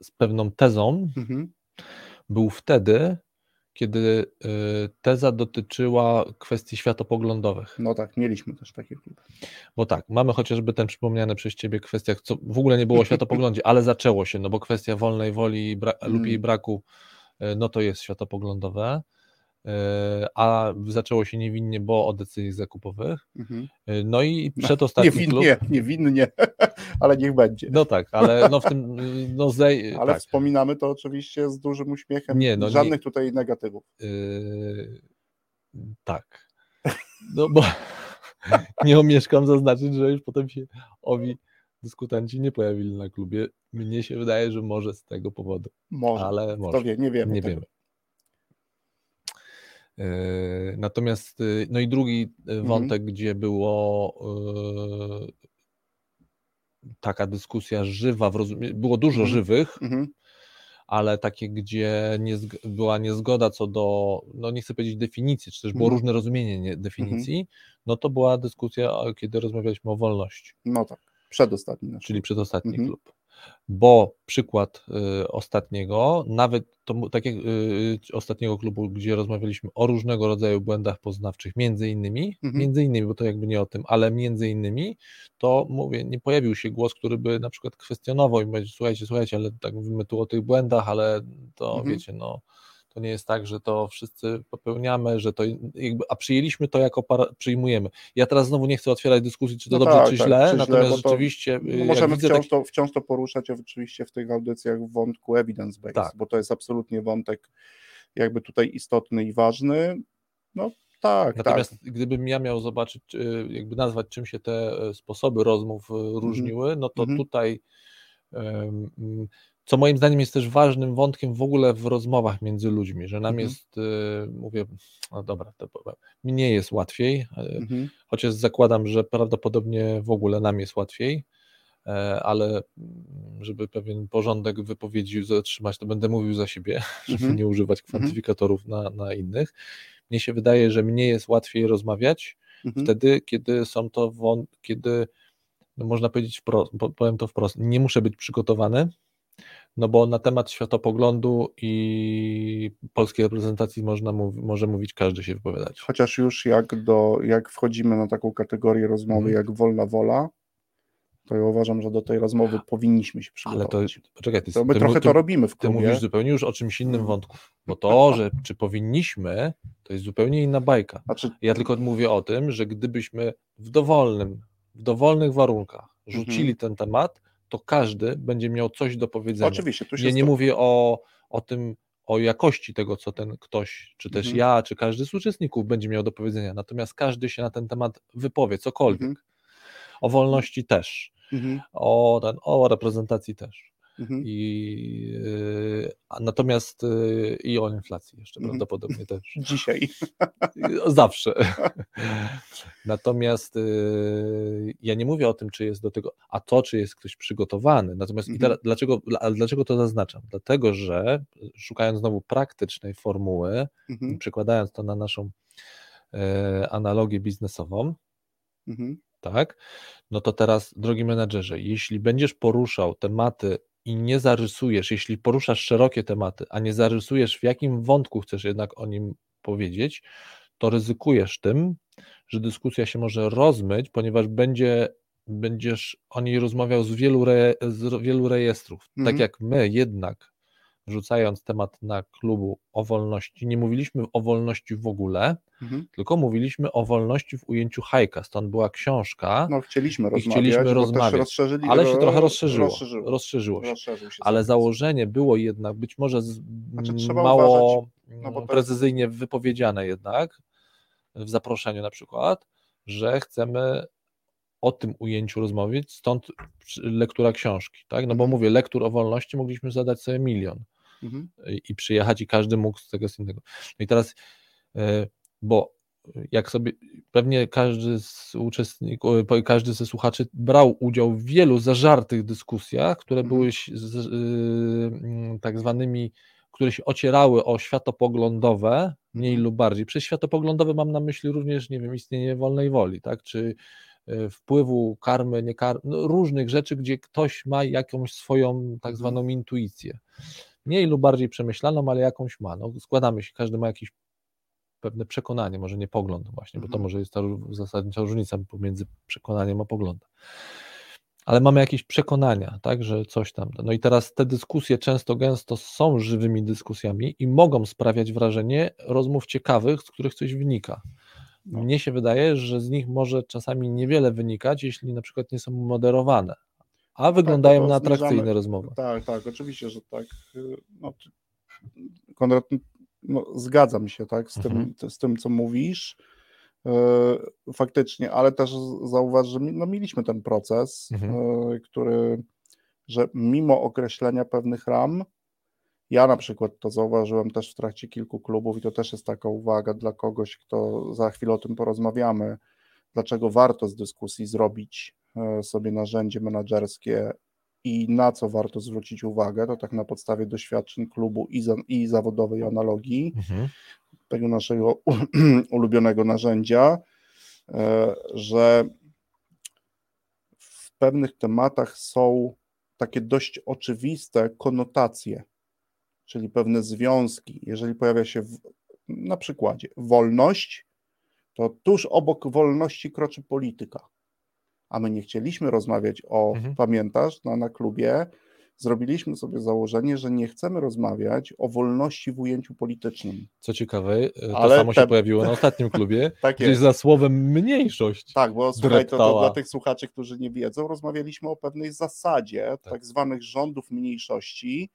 [SPEAKER 1] z pewną tezą, mhm. był wtedy, kiedy y, teza dotyczyła kwestii światopoglądowych.
[SPEAKER 2] No tak, mieliśmy też takie kluby.
[SPEAKER 1] Bo tak, mamy chociażby ten przypomniany przez Ciebie kwestiach, co w ogóle nie było o światopoglądzie, ale zaczęło się, no bo kwestia wolnej woli bra- lub jej mm. braku, no to jest światopoglądowe. E, a zaczęło się niewinnie, bo o decyzjach zakupowych. Mhm. E, no i przedostatni
[SPEAKER 2] niewinnie,
[SPEAKER 1] klub...
[SPEAKER 2] Niewinnie, ale niech będzie.
[SPEAKER 1] No tak, ale no w tym... No zej...
[SPEAKER 2] Ale tak. wspominamy to oczywiście z dużym uśmiechem, nie, no żadnych nie... tutaj negatywów. Yy...
[SPEAKER 1] Tak. No bo nie omieszkam zaznaczyć, że już potem się owi dyskutanci nie pojawili na klubie. Mnie się wydaje, że może z tego powodu.
[SPEAKER 2] Może. Ale może. To wie, nie wiemy.
[SPEAKER 1] Nie tego. wiemy. E, natomiast, y, no i drugi y, mhm. wątek, mhm. gdzie było e, taka dyskusja żywa, było dużo mhm. żywych, mhm. ale takie, gdzie nie, była niezgoda co do, no nie chcę powiedzieć definicji, czy też było mhm. różne rozumienie definicji, no to była dyskusja, kiedy rozmawialiśmy o wolności.
[SPEAKER 2] No tak, przedostatni.
[SPEAKER 1] Czyli przedostatni klub bo przykład y, ostatniego, nawet to, tak jak y, ostatniego klubu, gdzie rozmawialiśmy o różnego rodzaju błędach poznawczych, między innymi, mhm. między innymi, bo to jakby nie o tym, ale między innymi, to mówię, nie pojawił się głos, który by na przykład kwestionował i powiedział, słuchajcie, słuchajcie, ale tak mówimy tu o tych błędach, ale to mhm. wiecie, no To nie jest tak, że to wszyscy popełniamy, że to jakby, a przyjęliśmy to jako para, przyjmujemy. Ja teraz znowu nie chcę otwierać dyskusji, czy to no dobrze, tak, czy tak, źle, czy natomiast źle, rzeczywiście.
[SPEAKER 2] To, no możemy wciąż, tak... to, wciąż to poruszać oczywiście w tych audycjach w wątku evidence-based, tak. bo to jest absolutnie wątek jakby tutaj istotny i ważny. No tak,
[SPEAKER 1] Natomiast
[SPEAKER 2] tak.
[SPEAKER 1] gdybym ja miał zobaczyć, y, jakby nazwać, czym się te e, sposoby rozmów mhm. różniły, no to mm -hmm. tutaj co moim zdaniem jest też ważnym wątkiem w ogóle w rozmowach między ludźmi, że nam mhm. jest, y, mówię, no dobra, to mi nie jest łatwiej, e, mhm. chociaż zakładam, że prawdopodobnie w ogóle nam jest łatwiej, e, ale mm, żeby pewien porządek wypowiedzi zatrzymać, to będę mówił za siebie, żeby mhm. nie używać mhm. kwantyfikatorów na, na innych. Mnie się wydaje, że mnie jest łatwiej rozmawiać mhm. wtedy, kiedy są to, kiedy no można powiedzieć wprost, powiem to wprost, nie muszę być przygotowany, no bo na temat światopoglądu i polskiej reprezentacji można może mówić każdy się wypowiadać.
[SPEAKER 2] Chociaż już jak, do, jak wchodzimy na taką kategorię rozmowy mhm. jak wolna wola, to ja uważam, że do tej rozmowy powinniśmy się przygotować. Ale to, poczekaj, ty, to my ty, trochę ty, to robimy w klubie.
[SPEAKER 1] Ty mówisz zupełnie już o czymś innym mhm. wątku, bo to, że czy powinniśmy, to jest zupełnie inna bajka. Znaczy... Ja tylko mówię o tym, że gdybyśmy w dowolnym, w dowolnych warunkach rzucili mhm. ten temat, to każdy będzie miał coś do powiedzenia.
[SPEAKER 2] Oczywiście.
[SPEAKER 1] Tu się ja nie mówię o, o tym, o jakości tego, co ten ktoś, czy też mhm. ja, czy każdy z uczestników będzie miał do powiedzenia. Natomiast każdy się na ten temat wypowie, cokolwiek. Mhm. O wolności też, mhm. o, ten, o reprezentacji też. Mhm. I, y, natomiast y, i o inflacji jeszcze mhm. prawdopodobnie też.
[SPEAKER 2] Dzisiaj.
[SPEAKER 1] Zawsze. natomiast ja nie mówię o tym, czy jest do tego, a to, czy jest ktoś przygotowany. Natomiast mhm. dlaczego, dlaczego to zaznaczam? Dlatego, że szukając znowu praktycznej formuły, mhm. przekładając to na naszą e, analogię biznesową, mhm. tak, no to teraz, drogi menadżerze, jeśli będziesz poruszał tematy i nie zarysujesz, jeśli poruszasz szerokie tematy, a nie zarysujesz, w jakim wątku chcesz jednak o nim powiedzieć, to ryzykujesz tym, że dyskusja się może rozmyć, ponieważ będzie, będziesz o niej rozmawiał z wielu, re, z wielu rejestrów. Tak mhm. Tak jak my jednak wrzucając temat na klubu o wolności, nie mówiliśmy o wolności w ogóle, mhm. tylko mówiliśmy o wolności w ujęciu hajka. Stąd była książka.
[SPEAKER 2] No, chcieliśmy rozmawiać,
[SPEAKER 1] chcieliśmy rozmawiać ale się trochę rozszerzyło. Rozszerzyło, rozszerzyło się. się ale założenie było jednak być może z, znaczy, mało no, precyzyjnie jest... wypowiedziane jednak w zaproszeniu na przykład, że chcemy o tym ujęciu rozmawiać, stąd lektura książki, tak? No bo mhm. mówię, lektur o wolności mogliśmy zadać sobie milion mhm. i przyjechać i każdy mógł z tego z innego. No i teraz, e, bo jak sobie, pewnie każdy z uczestników, każdy ze słuchaczy brał udział w wielu zażartych dyskusjach, które mhm. były z, z, y, tak zwanymi, które się ocierały o światopoglądowe, mniej mhm. lub bardziej. Przez światopoglądowe mam na myśli również, nie wiem, istnienie wolnej woli, tak, czy y, wpływu karmy, nie karmy, no, różnych rzeczy, gdzie ktoś ma jakąś swoją tak mhm. zwaną intuicję mniej lub bardziej przemyślaną, ale jakąś ma. No, składamy się, każdy ma jakieś pewne przekonanie, może nie pogląd właśnie, bo to mhm. może jest ta zasadnicza różnica pomiędzy przekonaniem a poglądem. Ale mamy jakieś przekonania, tak, że coś tam. No i teraz te dyskusje często, gęsto są żywymi dyskusjami i mogą sprawiać wrażenie rozmów ciekawych, z których coś wynika. No. Mnie się wydaje, że z nich może czasami niewiele wynikać, jeśli na przykład nie są moderowane, a wyglądają tak, na atrakcyjne zmierzamy. rozmowy.
[SPEAKER 2] Tak, tak, oczywiście, że tak. No, Konrad, no, zgadzam się tak, z, mhm. tym, z tym, co mówisz. E, faktycznie, ale też zauważ, że no, mieliśmy ten proces, mhm. E, który, że mimo określenia pewnych ram, ja na przykład to zauważyłem też w trakcie kilku klubów i to też jest taka uwaga dla kogoś, kto za chwilę o tym porozmawiamy, dlaczego warto z dyskusji zrobić sobie narzędzie menedżerskie i na co warto zwrócić uwagę, to tak na podstawie doświadczeń klubu i, za, i zawodowej analogii, mhm. tego naszego ulubionego narzędzia, e, że w pewnych tematach są takie dość oczywiste konotacje, czyli pewne związki. Jeżeli pojawia się w, na przykładzie wolność, to tuż obok wolności kroczy polityka a my nie chcieliśmy rozmawiać o, mhm. pamiętasz, na, na klubie, zrobiliśmy sobie założenie, że nie chcemy rozmawiać o wolności w ujęciu politycznym.
[SPEAKER 1] Co ciekawe, e, to Ale samo te... się pojawiło na ostatnim klubie, tak gdzieś za słowem mniejszość.
[SPEAKER 2] Tak, bo słuchaj, to, to, dla tych słuchaczy, którzy nie wiedzą, rozmawialiśmy o pewnej zasadzie tak, tak zwanych rządów mniejszości,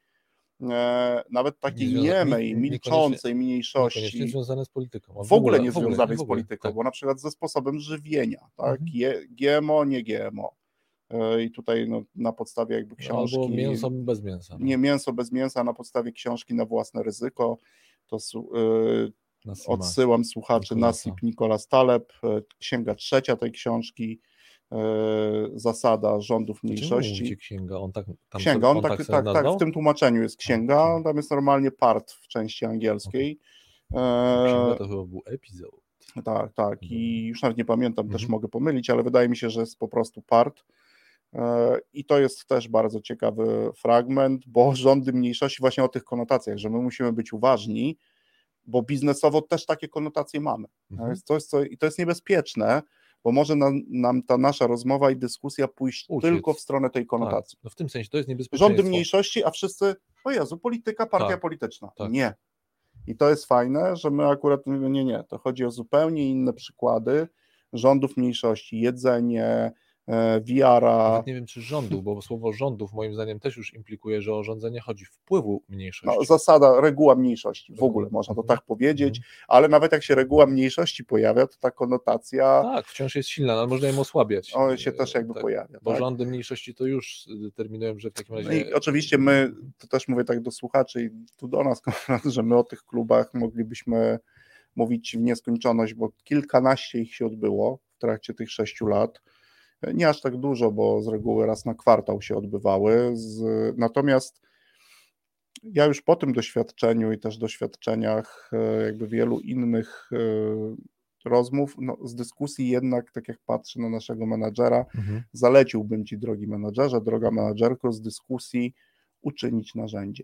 [SPEAKER 2] nawet takiej nie, niemej, milczącej mniejszości.
[SPEAKER 1] Związane z polityką.
[SPEAKER 2] W, w ogóle nie związane z polityką, tak. bo na przykład ze sposobem żywienia, tak? Mhm. GMO, nie GMO E, i tutaj no, na podstawie jakby książki... Albo
[SPEAKER 1] mięso bez mięsa.
[SPEAKER 2] No. Nie mięso bez mięsa, na podstawie książki na własne ryzyko, to yy, odsyłam słuchaczy Nasip Nikola Taleb, e, księga trzecia tej książki, zasada rządów mniejszości.
[SPEAKER 1] księga, on tak,
[SPEAKER 2] tam księga, on, on tak, tak, tak, tak, w tym tłumaczeniu jest księga, tam jest normalnie part w części angielskiej.
[SPEAKER 1] Księga to chyba był epizod.
[SPEAKER 2] Tak, tak i już nawet nie pamiętam, mhm. też mogę pomylić, ale wydaje mi się, że jest po prostu part. E, I to jest też bardzo ciekawy fragment, bo rządy mniejszości właśnie o tych konotacjach, że my musimy być uważni, bo biznesowo też takie konotacje mamy. Mhm. To jest coś, co, I to jest niebezpieczne, bo może nam, nam, ta nasza rozmowa i dyskusja pójść Uciec. tylko w stronę tej konotacji.
[SPEAKER 1] Tak. No w tym sensie to jest niebezpieczne.
[SPEAKER 2] Rządy mniejszości, a wszyscy, o Jezu, polityka, partia tak. polityczna. Tak. Nie. I to jest fajne, że my akurat mówimy, nie, nie, to chodzi o zupełnie inne przykłady rządów mniejszości, jedzenie, VR-a.
[SPEAKER 1] Nawet nie wiem, czy rządu, bo słowo rządów moim zdaniem też już implikuje, że o rządzenie chodzi wpływu mniejszości.
[SPEAKER 2] No, zasada, reguła mniejszości, w ogóle można to tak powiedzieć, mhm. ale nawet jak się reguła mniejszości pojawia, to ta konotacja...
[SPEAKER 1] Tak, wciąż jest silna, ale można ją osłabiać.
[SPEAKER 2] O, się też jakby tak, pojawia.
[SPEAKER 1] Bo tak? rządy mniejszości to już determinują, że w takim razie... No
[SPEAKER 2] i oczywiście my, to też mówię tak do słuchaczy i tu do nas, że my o tych klubach moglibyśmy mówić w nieskończoność, bo kilkanaście ich się odbyło w trakcie tych sześciu lat nie aż tak dużo, bo z reguły raz na kwartał się odbywały. Z, natomiast ja już po tym doświadczeniu i też doświadczeniach e, jakby wielu innych e, rozmów, no, z dyskusji jednak, tak jak patrzę na naszego menadżera, mhm. zaleciłbym Ci, drogi menadżerze, droga menadżerko, z dyskusji uczynić narzędzie.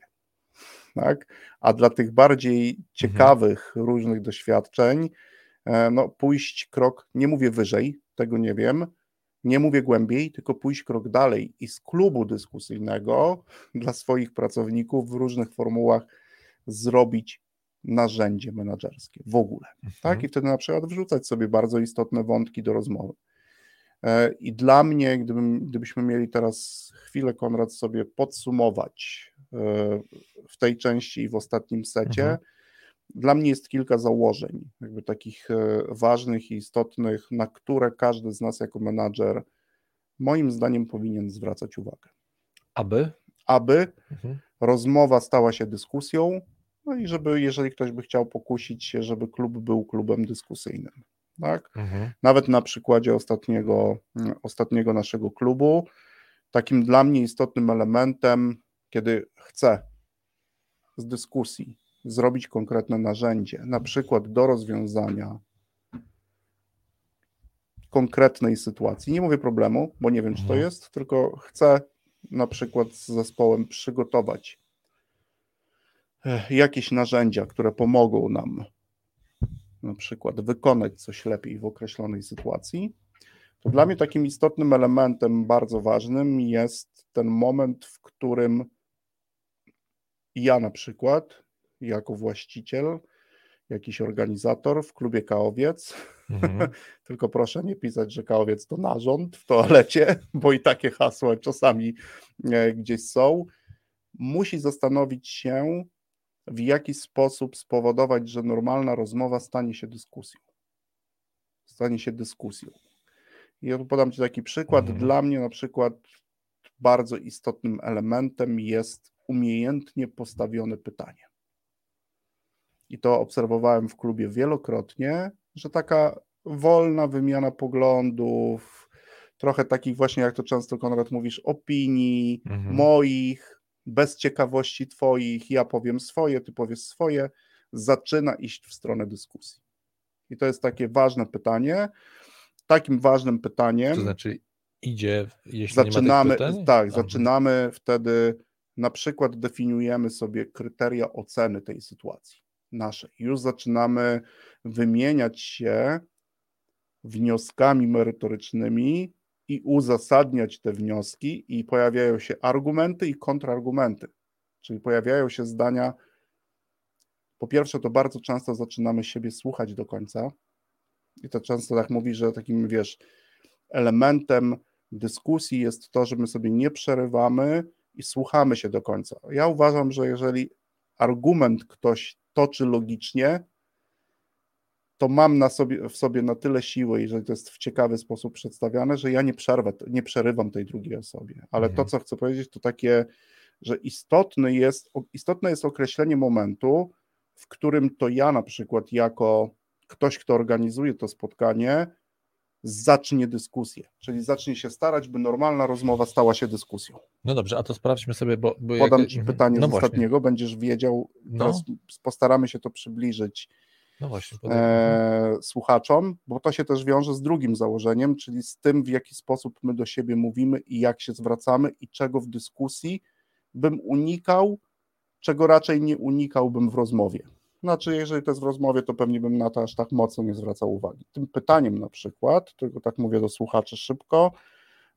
[SPEAKER 2] Tak? A dla tych bardziej mhm. ciekawych mhm. różnych doświadczeń, e, no, pójść krok, nie mówię wyżej, tego nie wiem, nie mówię głębiej, tylko pójść krok dalej i z klubu dyskusyjnego dla swoich pracowników w różnych formułach zrobić narzędzie menedżerskie w ogóle. Tak? Mhm. Tak? I wtedy na przykład wrzucać sobie bardzo istotne wątki do rozmowy. E, I dla mnie, gdybym, gdybyśmy mieli teraz chwilę, Konrad, sobie podsumować e, w tej części i w ostatnim secie, mhm. Dla mnie jest kilka założeń, jakby takich e, ważnych i istotnych, na które każdy z nas jako menadżer moim zdaniem powinien zwracać uwagę.
[SPEAKER 1] Aby?
[SPEAKER 2] Aby mhm. rozmowa stała się dyskusją, no i żeby, jeżeli ktoś by chciał pokusić się, żeby klub był klubem dyskusyjnym. Tak? Mhm. Nawet na przykładzie ostatniego, ostatniego naszego klubu, takim dla mnie istotnym elementem, kiedy chcę z dyskusji zrobić konkretne narzędzie, na przykład do rozwiązania konkretnej sytuacji. Nie mówię problemu, bo nie wiem, czy to mhm. jest, tylko chcę na przykład z zespołem przygotować e, jakieś narzędzia, które pomogą nam na przykład wykonać coś lepiej w określonej sytuacji, to dla mnie takim istotnym elementem, bardzo ważnym jest ten moment, w którym ja na przykład jako właściciel, jakiś organizator w klubie Kaowiec. Mhm. Tylko proszę nie pisać, że Kaowiec to narząd w toalecie, bo i takie hasła czasami e, gdzieś są. Musi zastanowić się, w jaki sposób spowodować, że normalna rozmowa stanie się dyskusją. Stanie się dyskusją. I ja podam Ci taki przykład. Mhm. Dla mnie na przykład bardzo istotnym elementem jest umiejętnie postawione pytanie i to obserwowałem w klubie wielokrotnie, że taka wolna wymiana poglądów, trochę takich właśnie, jak to często Konrad mówisz, opinii mhm. moich, bez ciekawości twoich, ja powiem swoje, ty powiesz swoje, zaczyna iść w stronę dyskusji. I to jest takie ważne pytanie. Takim ważnym pytaniem.
[SPEAKER 1] To znaczy idzie, jeśli
[SPEAKER 2] zaczynamy,
[SPEAKER 1] nie?
[SPEAKER 2] Tak, zaczynamy wtedy, na przykład definiujemy sobie kryteria oceny tej sytuacji naszej. Już zaczynamy wymieniać się wnioskami merytorycznymi i uzasadniać te wnioski, i pojawiają się argumenty i kontrargumenty. Czyli pojawiają się zdania. Po pierwsze, to bardzo często zaczynamy siebie słuchać do końca. I to często tak mówi, że takim wiesz, elementem dyskusji jest to, że my sobie nie przerywamy i słuchamy się do końca. Ja uważam, że jeżeli argument ktoś toczy logicznie, to mam na sobie, w sobie na tyle siły, jeżeli to jest w ciekawy sposób przedstawiane, że ja nie przerwę, nie przerywam tej drugiej osobie. Ale mhm. to, co chcę powiedzieć, to takie, że istotne jest, istotne jest określenie momentu, w którym to ja na przykład jako ktoś, kto organizuje to spotkanie, zacznie dyskusję, czyli zacznie się starać, by normalna rozmowa stała się dyskusją.
[SPEAKER 1] No dobrze, a to sprawdźmy sobie, bo... bo
[SPEAKER 2] Podam jak... Ci mhm. pytanie no z właśnie. ostatniego, będziesz wiedział, no. teraz postaramy się to przybliżyć no właśnie, e, słuchaczom, bo to się też wiąże z drugim założeniem, czyli z tym, w jaki sposób my do siebie mówimy i jak się zwracamy i czego w dyskusji bym unikał, czego raczej nie unikałbym w rozmowie. Znaczy, jeżeli to jest w rozmowie, to pewnie bym na to aż tak mocno nie zwracał uwagi. Tym pytaniem na przykład, tylko tak mówię do słuchaczy szybko,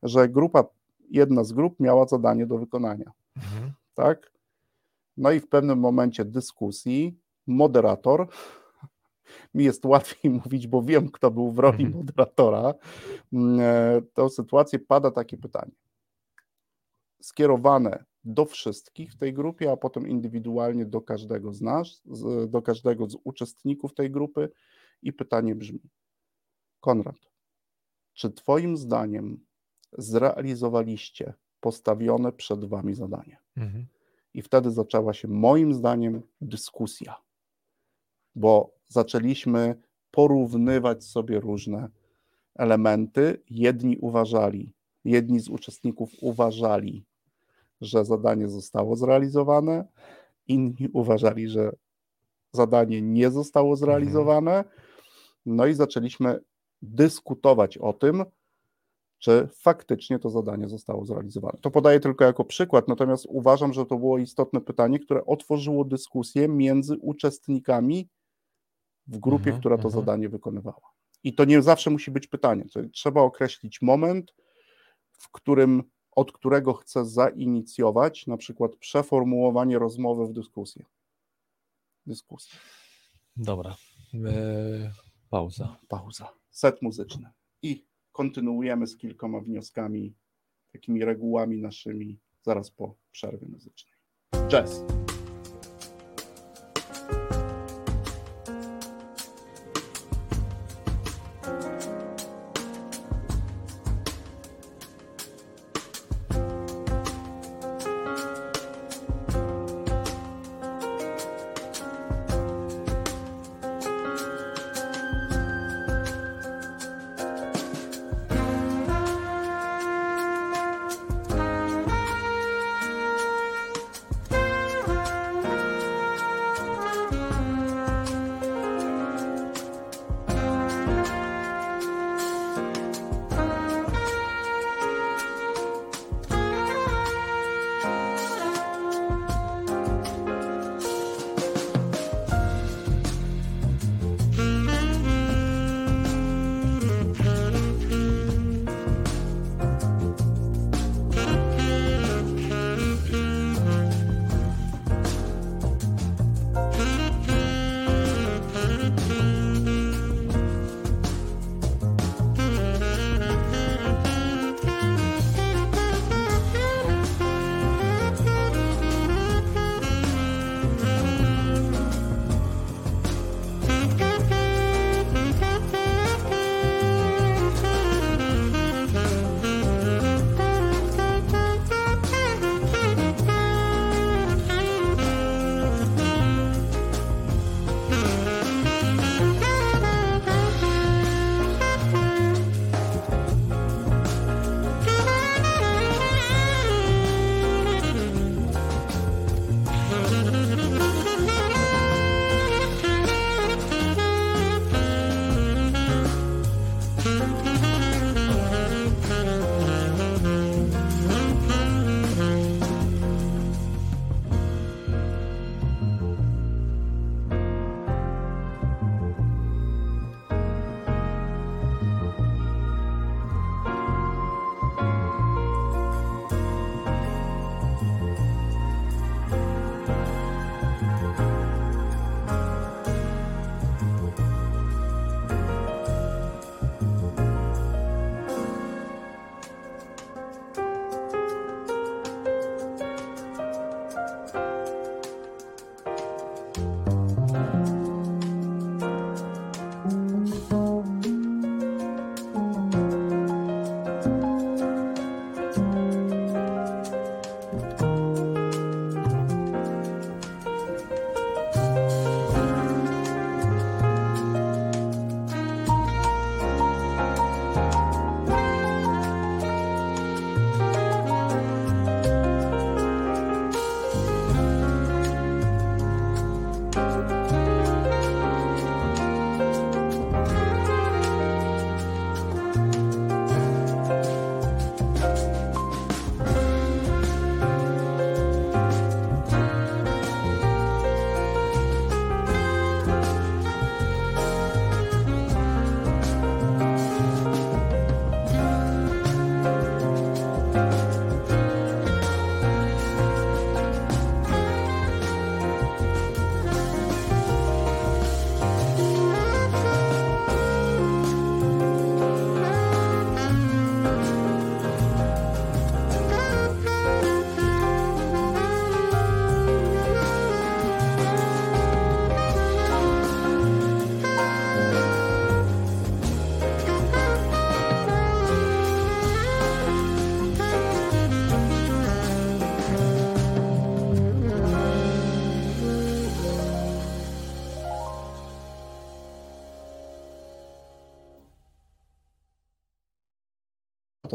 [SPEAKER 2] że grupa, jedna z grup miała zadanie do wykonania. Mhm. Tak? No i w pewnym momencie dyskusji moderator, mi jest łatwiej mówić, bo wiem, kto był w roli mhm. moderatora, mm, e, to sytuację pada takie pytanie. Skierowane do wszystkich w tej grupie, a potem indywidualnie do każdego z nas, do każdego z uczestników tej grupy. I pytanie brzmi: Konrad, czy Twoim zdaniem zrealizowaliście postawione przed Wami zadanie? Mhm. I wtedy zaczęła się, moim zdaniem, dyskusja, bo zaczęliśmy porównywać sobie różne elementy. Jedni uważali, jedni z uczestników uważali, że zadanie zostało zrealizowane, inni uważali, że zadanie nie zostało zrealizowane. No i zaczęliśmy dyskutować o tym, czy faktycznie to zadanie zostało zrealizowane. To podaję tylko jako przykład, natomiast uważam, że to było istotne pytanie, które otworzyło dyskusję między uczestnikami w grupie, mhm, która to mhm. zadanie wykonywała. I to nie zawsze musi być pytanie. Trzeba określić moment, w którym od którego chcę zainicjować na przykład przeformułowanie rozmowy w dyskusję. Dyskusję.
[SPEAKER 1] Dobra. Eee, pauza.
[SPEAKER 2] Pauza. Set muzyczny. I kontynuujemy z kilkoma wnioskami, takimi regułami naszymi zaraz po przerwie muzycznej. Jazz.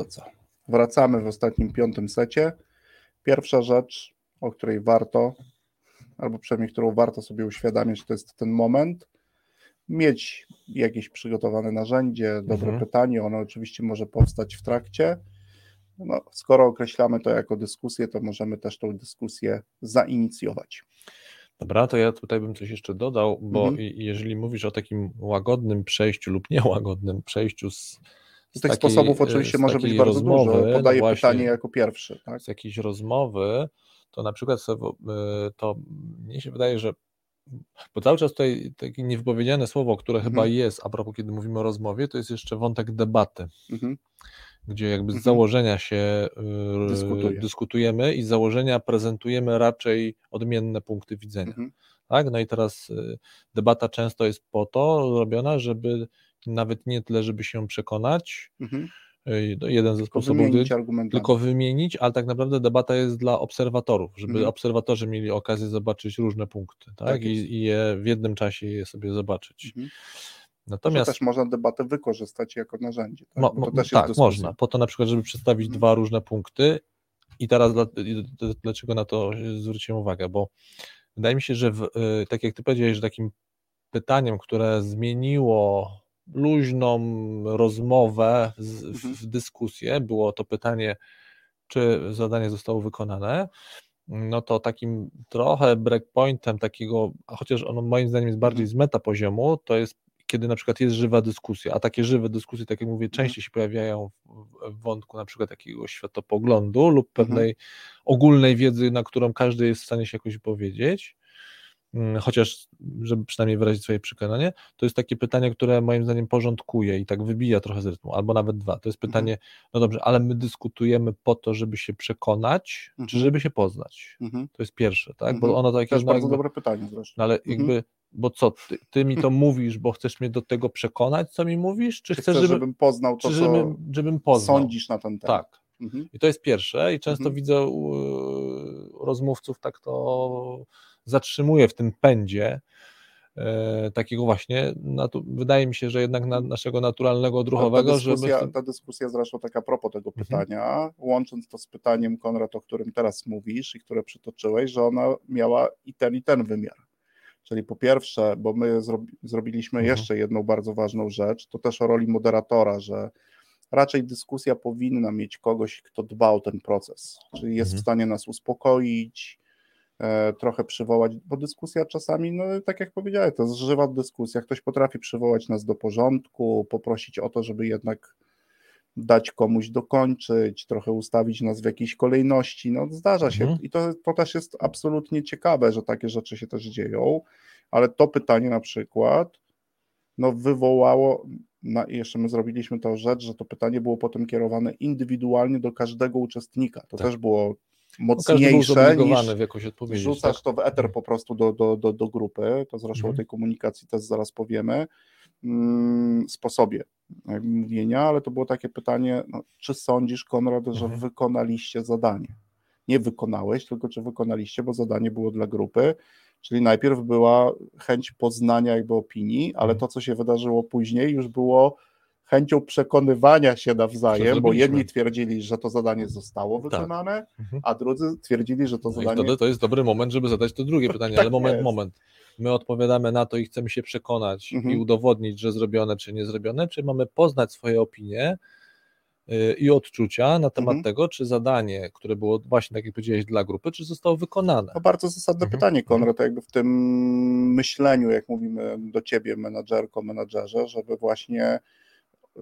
[SPEAKER 2] To co? Wracamy w ostatnim piątym secie. Pierwsza rzecz, o której warto, albo przynajmniej którą warto sobie uświadamiać, to jest ten moment. Mieć jakieś przygotowane narzędzie, dobre mhm. pytanie, ono oczywiście może powstać w trakcie. No, skoro określamy to jako dyskusję, to możemy też tą dyskusję zainicjować.
[SPEAKER 1] Dobra, to ja tutaj bym coś jeszcze dodał, bo mhm. jeżeli mówisz o takim łagodnym przejściu lub niełagodnym przejściu z,
[SPEAKER 2] z tych takiej, sposobów oczywiście może być bardzo rozmowy, dużo. No Podaję no pytanie jako pierwszy. Tak?
[SPEAKER 1] Z jakiejś rozmowy, to na przykład y, to mnie się wydaje, że bo cały czas tutaj takie niewypowiedziane słowo, które mhm. chyba jest, a propos kiedy mówimy o rozmowie, to jest jeszcze wątek debaty. Mhm gdzie jakby z mhm. założenia się y, dyskutujemy i z założenia prezentujemy raczej odmienne punkty widzenia. Mhm. Tak? No i teraz debata często jest po to robiona, żeby nawet nie tyle, żeby się przekonać, mhm. Y, no, jeden ze sposobów, tylko wymienić, ale tak naprawdę debata jest dla obserwatorów, żeby mhm. obserwatorzy mieli okazję zobaczyć różne punkty, tak? tak I, I, je w jednym czasie je sobie zobaczyć. Mhm.
[SPEAKER 2] Natomiast też można debatę wykorzystać jako narzędzie. Tak,
[SPEAKER 1] mo, mo, tak można. Po to na przykład, żeby przedstawić hmm. dwa różne punkty. I teraz dlaczego na to zwróciłem uwagę? Bo wydaje mi się, że w, y, tak jak ty powiedziałeś, że takim pytaniem, które zmieniło luźną rozmowę w, mhm. w dyskusję, było to pytanie, czy zadanie zostało wykonane no to takim trochę breakpointem takiego, chociaż ono moim zdaniem jest bardziej mhm. z meta poziomu, to jest kiedy na przykład jest żywa dyskusja, a takie żywe dyskusje, tak jak mówię, mhm. częściej się pojawiają w, wątku na przykład takiego światopoglądu lub pewnej ogólnej wiedzy, na którą każdy jest w stanie się jakoś powiedzieć, chociaż żeby przynajmniej wyrazić swoje przekonanie, to jest takie pytanie, które moim zdaniem porządkuje i tak wybija trochę z rytmu, albo nawet dwa. To jest pytanie, mhm. no dobrze, ale my dyskutujemy po to, żeby się przekonać, mhm. czy żeby się poznać? Mhm. To jest pierwsze, tak?
[SPEAKER 2] Bo ono takie. To jest no, bardzo jakby, dobre pytanie zresztą.
[SPEAKER 1] No ale jakby bo co, ty, ty, mi to mówisz, bo chcesz mnie do tego przekonać, co mi mówisz, czy, chcesz, żeby,
[SPEAKER 2] żebym poznał to,
[SPEAKER 1] żeby, żebym poznał.
[SPEAKER 2] sądzisz na ten temat?
[SPEAKER 1] Tak. Mhm. I to jest pierwsze i często mhm. widzę u rozmówców tak to zatrzymuje w tym pędzie e, takiego właśnie, wydaje mi się, że jednak na naszego naturalnego odruchowego,
[SPEAKER 2] ta dyskusja, żeby... Ta dyskusja zresztą tak a propos tego mhm. pytania, łącząc to z pytaniem Konrad, o którym teraz mówisz i które przytoczyłeś, że ona miała i ten i ten wymiar Czyli po pierwsze, bo my zrobiliśmy mhm. jeszcze jedną bardzo ważną rzecz, to też o roli moderatora, że raczej dyskusja powinna mieć kogoś, kto dba o ten proces, czyli jest mhm. w stanie nas uspokoić, trochę przywołać, bo dyskusja czasami, no tak jak powiedziałem, to jest żywa dyskusja, ktoś potrafi przywołać nas do porządku, poprosić o to, żeby jednak dać komuś dokończyć, trochę ustawić nas w jakiejś kolejności. No zdarza się mhm. i to, to też jest absolutnie ciekawe, że takie rzeczy się też dzieją, ale to pytanie na przykład no wywołało, na, jeszcze my zrobiliśmy to rzecz, że to pytanie było potem kierowane indywidualnie do każdego uczestnika. To tak. też było mocniejsze niż rzucasz tak? to w eter po prostu do, do, do, do grupy, to zresztą mhm. o tej komunikacji też zaraz powiemy, mm, sposobie mówienia, ale to było takie pytanie, no, czy sądzisz Konrad, że mhm. wykonaliście zadanie? Nie wykonałeś, tylko czy wykonaliście, bo zadanie było dla grupy, czyli najpierw była chęć poznania jakby opinii, ale mhm. to, co się wydarzyło później już było chęcią przekonywania się nawzajem, bo jedni twierdzili, że to zadanie zostało tak. wykonane, tak. a drudzy twierdzili, że to no zadanie...
[SPEAKER 1] I wtedy to jest dobry moment, żeby zadać to drugie pytanie, tak ale moment, jest. moment. My odpowiadamy na to i chcemy się przekonać mhm. i udowodnić, że zrobione czy nie zrobione, czy mamy poznać swoje opinie, y, i odczucia na temat mhm. tego, czy zadanie, które było właśnie, tak jak powiedziałeś, dla grupy, czy zostało wykonane.
[SPEAKER 2] To bardzo zasadne mhm. pytanie, Konrad, jakby w tym myśleniu, jak mówimy do ciebie, menadżerko, menadżerze, żeby właśnie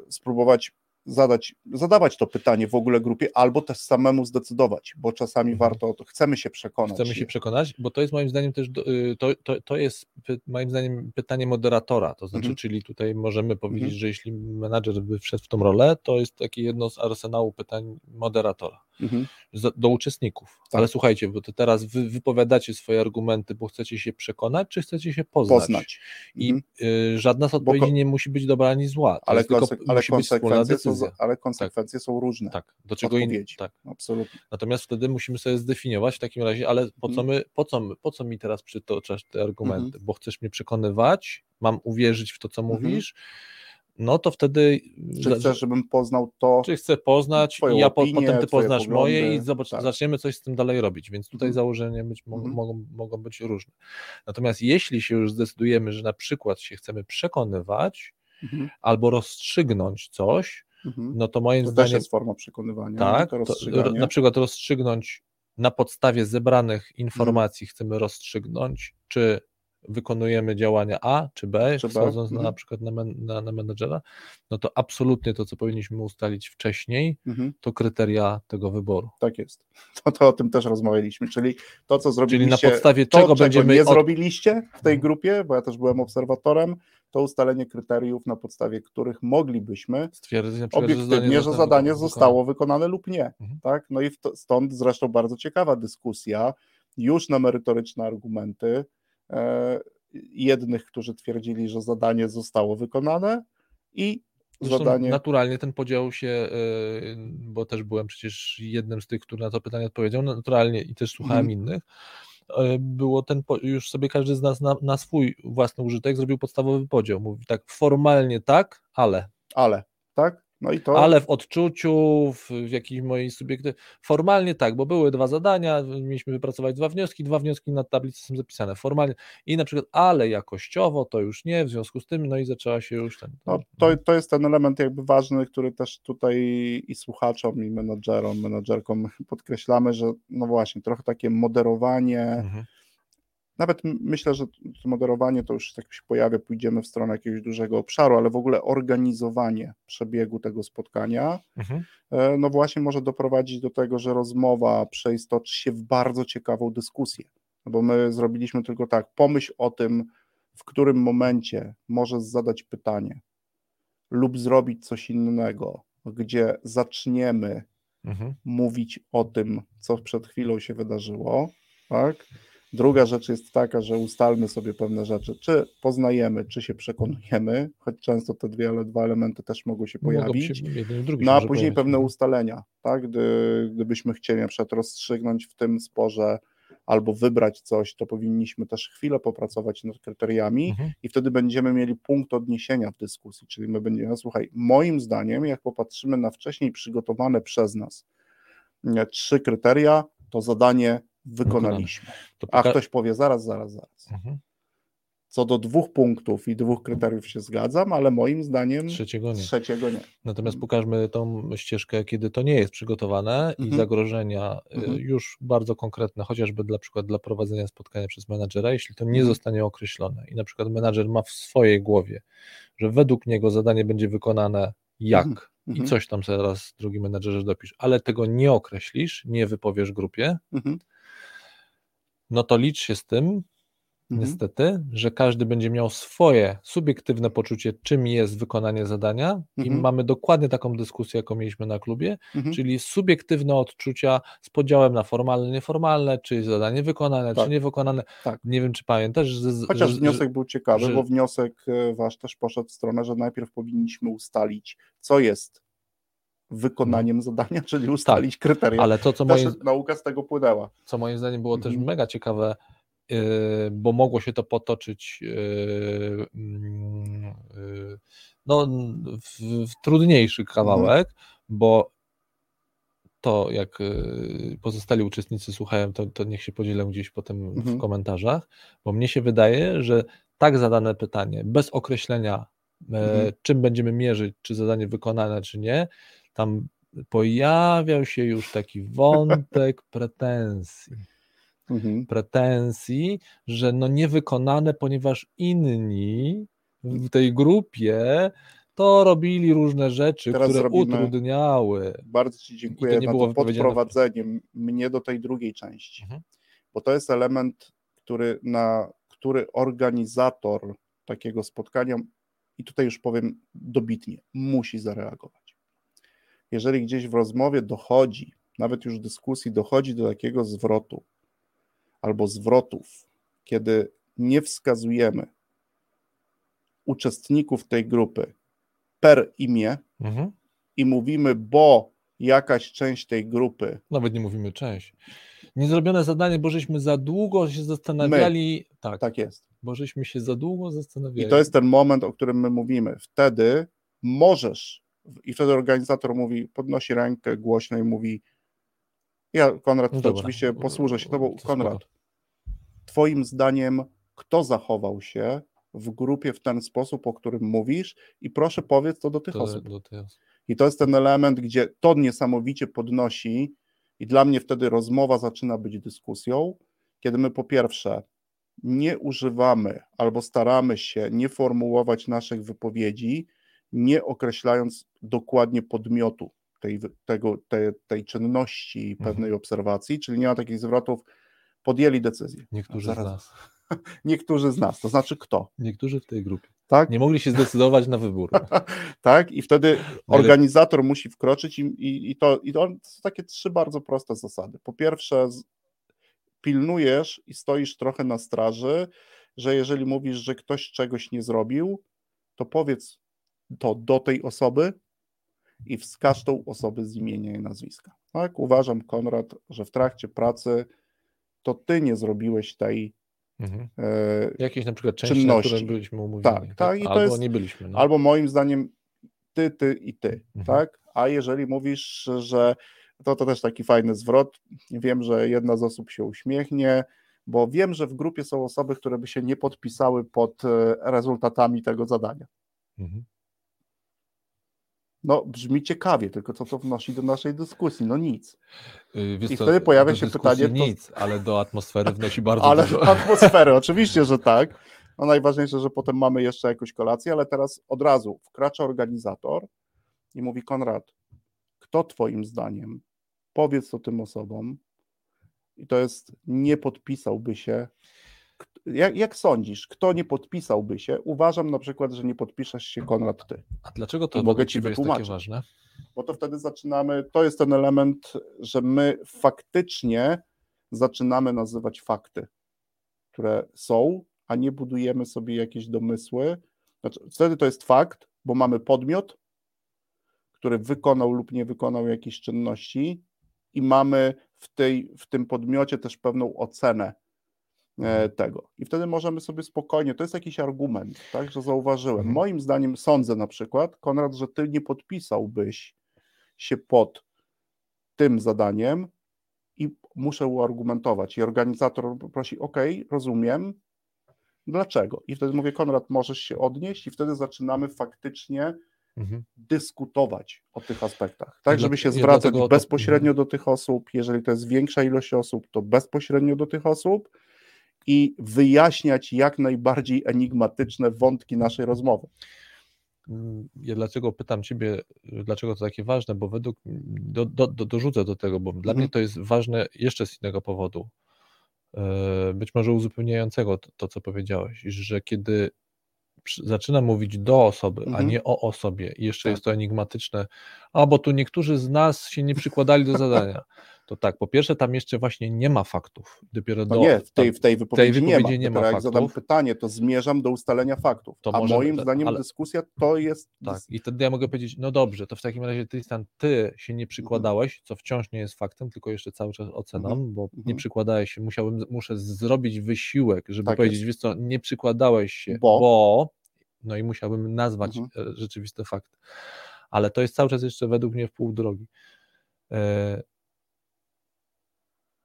[SPEAKER 2] spróbować zadać, zadawać to pytanie w ogóle grupie, albo też samemu zdecydować, bo czasami mhm. warto, chcemy się przekonać.
[SPEAKER 1] Chcemy się przekonać, bo to jest moim zdaniem też, y, to, to, to jest moim zdaniem pytanie moderatora, to znaczy, mhm. czyli tutaj możemy powiedzieć, mhm. że jeśli menadżer by wszedł w tą rolę, to jest takie jedno z arsenału pytań moderatora mhm. do uczestników. Tak. Ale słuchajcie, bo to teraz wy wypowiadacie swoje argumenty, bo chcecie się przekonać, czy chcecie się poznać. poznać. I mhm. y, żadna z odpowiedzi nie musi być dobra ani zła.
[SPEAKER 2] Ale, konse ale, konsekwencje są, ale konsekwencje tak. są różne.
[SPEAKER 1] Tak, do czego innego. Tak. Absolutnie. Natomiast wtedy musimy sobie zdefiniować w takim razie, ale po co, mhm. my, po co, my, po co mi teraz przytoczasz te argumenty? Mhm. Bo chcesz mnie przekonywać, mam uwierzyć w to, co mhm. mówisz no to wtedy.
[SPEAKER 2] Czy chcesz, żebym poznał to?
[SPEAKER 1] Czy chcę poznać i ja opinię, potem ty poznasz poglądy, moje i zobacz, tak. zaczniemy coś z tym dalej robić. Więc tutaj mhm. założenia być, mhm. mogą, mogą być różne. Natomiast jeśli się już zdecydujemy, że na przykład się chcemy przekonywać mhm. albo rozstrzygnąć coś, mhm. no to moim
[SPEAKER 2] to
[SPEAKER 1] zdaniem. To
[SPEAKER 2] też jest forma przekonywania.
[SPEAKER 1] Tak, to to, na przykład rozstrzygnąć na podstawie zebranych mhm. informacji, chcemy rozstrzygnąć, czy wykonujemy działania A czy B, czy wchodząc na, mhm. na przykład na, na, na menedżera, no to absolutnie to, co powinniśmy ustalić wcześniej, mhm. to kryteria tego wyboru.
[SPEAKER 2] Tak jest. To, to o tym też rozmawialiśmy, czyli to, co zrobiliście,
[SPEAKER 1] czyli na podstawie to, czego będziemy...
[SPEAKER 2] nie od... zrobiliście w tej mhm. grupie, bo ja też byłem obserwatorem, to ustalenie kryteriów, na podstawie których moglibyśmy stwierdzić przykład, obiektywnie, że zadanie, że zadanie zostało wykonane lub nie. Mhm. Tak? No i stąd zresztą bardzo ciekawa dyskusja, już na merytoryczne argumenty, jednych, którzy twierdzili, że zadanie zostało wykonane i Zresztą zadanie.
[SPEAKER 1] Naturalnie ten podział się, e, bo też byłem przecież jednym z tych, który na to pytanie odpowiedział, naturalnie i też słuchałem hmm. innych. E, było ten, już sobie każdy z nas na, na swój własny użytek zrobił podstawowy podział. Mówi tak, formalnie tak, ale.
[SPEAKER 2] Ale, tak?
[SPEAKER 1] No i to... Ale w odczuciu, w, w jakiejś mojej subiekty. Formalnie tak, bo były dwa zadania, mieliśmy wypracować dwa wnioski, dwa wnioski na tablicy są zapisane formalnie. I na przykład, ale jakościowo to już nie, w związku z tym, no i zaczęła się już ten.
[SPEAKER 2] No, to, to jest ten element jakby ważny, który też tutaj i słuchaczom, i menadżerom, menadżerkom podkreślamy, że no właśnie, trochę takie moderowanie. Mhm nawet myślę, że moderowanie to już tak się pojawia, pójdziemy w stronę jakiegoś dużego obszaru, ale w ogóle organizowanie przebiegu tego spotkania, mhm. E, no właśnie może doprowadzić do tego, że rozmowa przeistoczy się w bardzo ciekawą dyskusję. No bo my zrobiliśmy tylko tak, pomyśl o tym, w którym momencie możesz zadać pytanie lub zrobić coś innego, gdzie zaczniemy mhm. mówić o tym, co przed chwilą się wydarzyło, tak? Druga rzecz jest taka, że ustalmy sobie pewne rzeczy, czy poznajemy, czy się przekonujemy, choć często te dwie, ale dwa elementy też mogą się pojawić. Się, no a później pojawić. pewne no. ustalenia, tak? Gdy, gdybyśmy chcieli na przykład rozstrzygnąć w tym sporze albo wybrać coś, to powinniśmy też chwilę popracować nad kryteriami mhm. i wtedy będziemy mieli punkt odniesienia w dyskusji, czyli my będziemy, no słuchaj, moim zdaniem, jak popatrzymy na wcześniej przygotowane przez nas trzy kryteria, to zadanie wykonaliśmy. A ktoś powie zaraz, zaraz, zaraz. Mhm. Co do dwóch punktów i dwóch kryteriów się zgadzam, ale moim zdaniem
[SPEAKER 1] trzeciego nie.
[SPEAKER 2] Trzeciego nie.
[SPEAKER 1] Natomiast pokażmy tą ścieżkę, kiedy to nie jest przygotowane mhm. i zagrożenia y, mhm. już bardzo konkretne, chociażby dla przykład dla prowadzenia spotkania przez menadżera, jeśli to nie mhm. zostanie określone i na przykład menadżer ma w swojej głowie, że według niego zadanie będzie wykonane jak mhm. i mhm. coś tam zaraz drugi menadżerze dopisz, ale tego nie określisz, nie wypowiesz grupie, mhm no to licz się z tym, mhm. niestety, że każdy będzie miał swoje subiektywne poczucie, czym jest wykonanie zadania mhm. i mamy dokładnie taką dyskusję, jaką mieliśmy na klubie, mhm. czyli subiektywne odczucia z podziałem na formalne, nieformalne, czy zadanie wykonane, tak. czy niewykonane. Tak. Nie wiem, czy pamiętasz. Że,
[SPEAKER 2] Chociaż że, wniosek był ciekawy, że... bo wniosek e, wasz też poszedł w stronę, że najpierw powinniśmy ustalić, co jest wykonaniem no. zadania, czyli ustalić tak, kryteria. Ale to, co moim, nauka z tego płynęła.
[SPEAKER 1] Co moim zdaniem było mhm. też mega ciekawe, yy, bo mogło się to potoczyć yy, yy, no, w, w, trudniejszy kawałek, mhm. bo to, jak y, pozostali uczestnicy słuchają, to, to niech się podzielą gdzieś potem mhm. w komentarzach, bo mnie się wydaje, że tak zadane pytanie, bez określenia, mhm. czym będziemy mierzyć, czy zadanie wykonane, czy nie, tam pojawiał się już taki wątek pretensji. Mhm. Pretensji, że no niewykonane, ponieważ inni w tej grupie to robili różne rzeczy, Teraz które utrudniały.
[SPEAKER 2] Bardzo Ci dziękuję za to podprowadzenie mnie do tej drugiej części, mhm. bo to jest element, który, na który organizator takiego spotkania, i tutaj już powiem dobitnie, musi zareagować jeżeli gdzieś w rozmowie dochodzi, nawet już w dyskusji dochodzi do takiego zwrotu albo zwrotów, kiedy nie wskazujemy uczestników tej grupy per imię mhm. i mówimy, bo jakaś część tej grupy.
[SPEAKER 1] Nawet nie mówimy część. Niezrobione zadanie, bo żeśmy za długo się zastanawiali.
[SPEAKER 2] My. Tak, tak jest.
[SPEAKER 1] Bo żeśmy się za długo zastanawiali.
[SPEAKER 2] I to jest ten moment, o którym my mówimy. Wtedy możesz, i wtedy organizator mówi, podnosi rękę głośno i mówi, ja, Konrad, no oczywiście posłużę się tobą. Konrad, twoim zdaniem, kto zachował się w grupie w ten sposób, o którym mówisz i proszę powiedz to do tych to, osób. Do tych. I to jest ten element, gdzie to niesamowicie podnosi i dla mnie wtedy rozmowa zaczyna być dyskusją, kiedy my po pierwsze nie używamy albo staramy się nie formułować naszych wypowiedzi, nie określając dokładnie podmiotu tej, tego, tej, tej czynności, mhm. pewnej mhm. obserwacji, czyli nie ma takich zwrotów, podjęli decyzję.
[SPEAKER 1] Niektórzy Zaraz. z nas.
[SPEAKER 2] Niektórzy z nas, to znaczy kto?
[SPEAKER 1] Niektórzy w tej grupie. Tak? Nie mogli się zdecydować na wybór.
[SPEAKER 2] tak, i wtedy organizator musi wkroczyć i, i, i, to, i to są takie trzy bardzo proste zasady. Po pierwsze, pilnujesz i stoisz trochę na straży, że jeżeli mówisz, że ktoś czegoś nie zrobił, to powiedz to do tej osoby i wskaż tą osobę z imienia i nazwiska. Tak, uważam, Konrad, że w trakcie pracy to ty nie zrobiłeś tej
[SPEAKER 1] mhm. e, Jakieś na przykład części, czynności. na które byliśmy umówieni. Tak, tak, tak? I albo jest, nie byliśmy.
[SPEAKER 2] No. Albo moim zdaniem ty, ty i ty, mhm. tak? A jeżeli mówisz, że to, to też taki fajny zwrot, wiem, że jedna z osób się uśmiechnie, bo wiem, że w grupie są osoby, które by się nie podpisały pod e, rezultatami tego zadania. Mhm. No, brzmi ciekawie, tylko co to wnosi do naszej dyskusji? No nic.
[SPEAKER 1] Yy, I wtedy pojawia się pytanie. Nic, to... ale do atmosfery wnosi bardzo
[SPEAKER 2] ale dużo. Ale do atmosfery, oczywiście, że tak. No najważniejsze, że potem mamy jeszcze jakąś kolację, ale teraz od razu wkracza organizator i mówi: Konrad, kto Twoim zdaniem, powiedz to tym osobom, i to jest, nie podpisałby się jak, jak, sądzisz, kto nie podpisałby się? Uważam na przykład, że nie podpiszesz się Konrad ty.
[SPEAKER 1] A dlaczego to mogę ci wytłumaczyć? Jest takie ważne?
[SPEAKER 2] Bo to wtedy zaczynamy, to jest ten element, że my faktycznie zaczynamy nazywać fakty, które są, a nie budujemy sobie jakieś domysły. Znaczy, wtedy to jest fakt, bo mamy podmiot, który wykonał lub nie wykonał jakiejś czynności i mamy w, tej, w tym podmiocie też pewną ocenę tego. I wtedy możemy sobie spokojnie, to jest jakiś argument, tak, że zauważyłem. Mhm. Moim zdaniem sądzę na przykład, Konrad, że ty nie podpisałbyś się pod tym zadaniem i muszę uargumentować. I organizator prosi, OK, rozumiem, dlaczego? I wtedy mówię, Konrad, możesz się odnieść, i wtedy zaczynamy faktycznie mhm. dyskutować o tych aspektach, tak, żeby się zwracać bezpośrednio mhm. do tych osób. Jeżeli to jest większa ilość osób, to bezpośrednio do tych osób i wyjaśniać jak najbardziej enigmatyczne wątki naszej rozmowy.
[SPEAKER 1] Mm, ja dlaczego pytam Ciebie, dlaczego to takie ważne, bo według, do, do, do, dorzucę do tego, bo mhm. dla mnie to jest ważne jeszcze z innego powodu, e, być może uzupełniającego to, to co powiedziałeś, że kiedy zaczyna mówić do osoby, mhm. a nie o osobie i jeszcze tak. jest to enigmatyczne, a bo tu niektórzy z nas się nie przykładali do zadania to tak, po pierwsze tam jeszcze właśnie nie ma faktów. Dopiero
[SPEAKER 2] do, nie, w tej, w tej wypowiedzi, tej wypowiedzi nie ma. Nie ma jak zadam pytanie, to zmierzam do ustalenia faktów. To a może, moim zdaniem ale, dyskusja to jest...
[SPEAKER 1] Tak, i wtedy ja mogę powiedzieć, no dobrze, to w takim razie Tristan, ty się nie przykładałeś, co wciąż nie jest faktem, tylko jeszcze cały czas oceną, mhm. bo nie mhm. przykładałeś się, musiałbym, muszę zrobić wysiłek, żeby tak powiedzieć, jest. wiesz co, nie przykładałeś się, bo, bo no i musiałbym nazwać mhm. E, rzeczywiste fakty. Ale to jest cały czas jeszcze według mnie w pół drogi. E,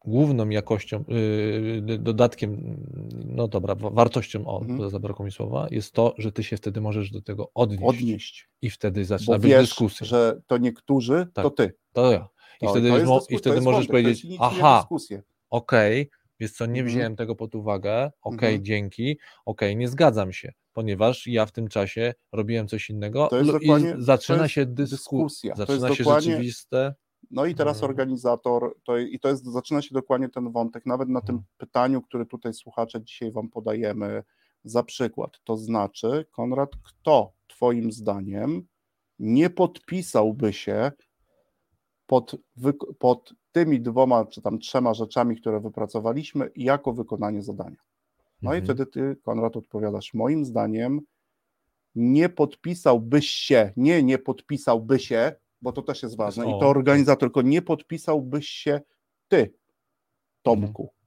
[SPEAKER 1] główną jakością, yy, dodatkiem, no dobra, wartością, o, mhm. zabrakło mi słowa, jest to, że ty się wtedy możesz do tego odnieść.
[SPEAKER 2] Odnieść.
[SPEAKER 1] I wtedy zaczyna
[SPEAKER 2] Bo
[SPEAKER 1] być
[SPEAKER 2] wiesz,
[SPEAKER 1] dyskusja.
[SPEAKER 2] że to niektórzy, tak, to ty.
[SPEAKER 1] To ja. I to, wtedy, to i wtedy możesz powiedzieć, aha, okej, okay, więc co, nie mhm. wziąłem tego pod uwagę, okej, okay, mhm. dzięki, okej, okay, nie zgadzam się, ponieważ ja w tym czasie robiłem coś innego i zaczyna się dyskusja, zaczyna się rzeczywiste
[SPEAKER 2] no i teraz mhm. organizator, to, i to jest, zaczyna się dokładnie ten wątek, nawet na tym mhm. pytaniu, który tutaj słuchacze dzisiaj Wam podajemy za przykład. To znaczy, Konrad, kto Twoim zdaniem nie podpisałby się pod, pod tymi dwoma czy tam trzema rzeczami, które wypracowaliśmy, jako wykonanie zadania? No mhm. i wtedy Ty, Konrad, odpowiadasz, moim zdaniem nie podpisałbyś się, nie nie podpisałby się, bo to też jest ważne. I to organizator, tylko nie podpisałbyś się ty, Tomku. Mhm.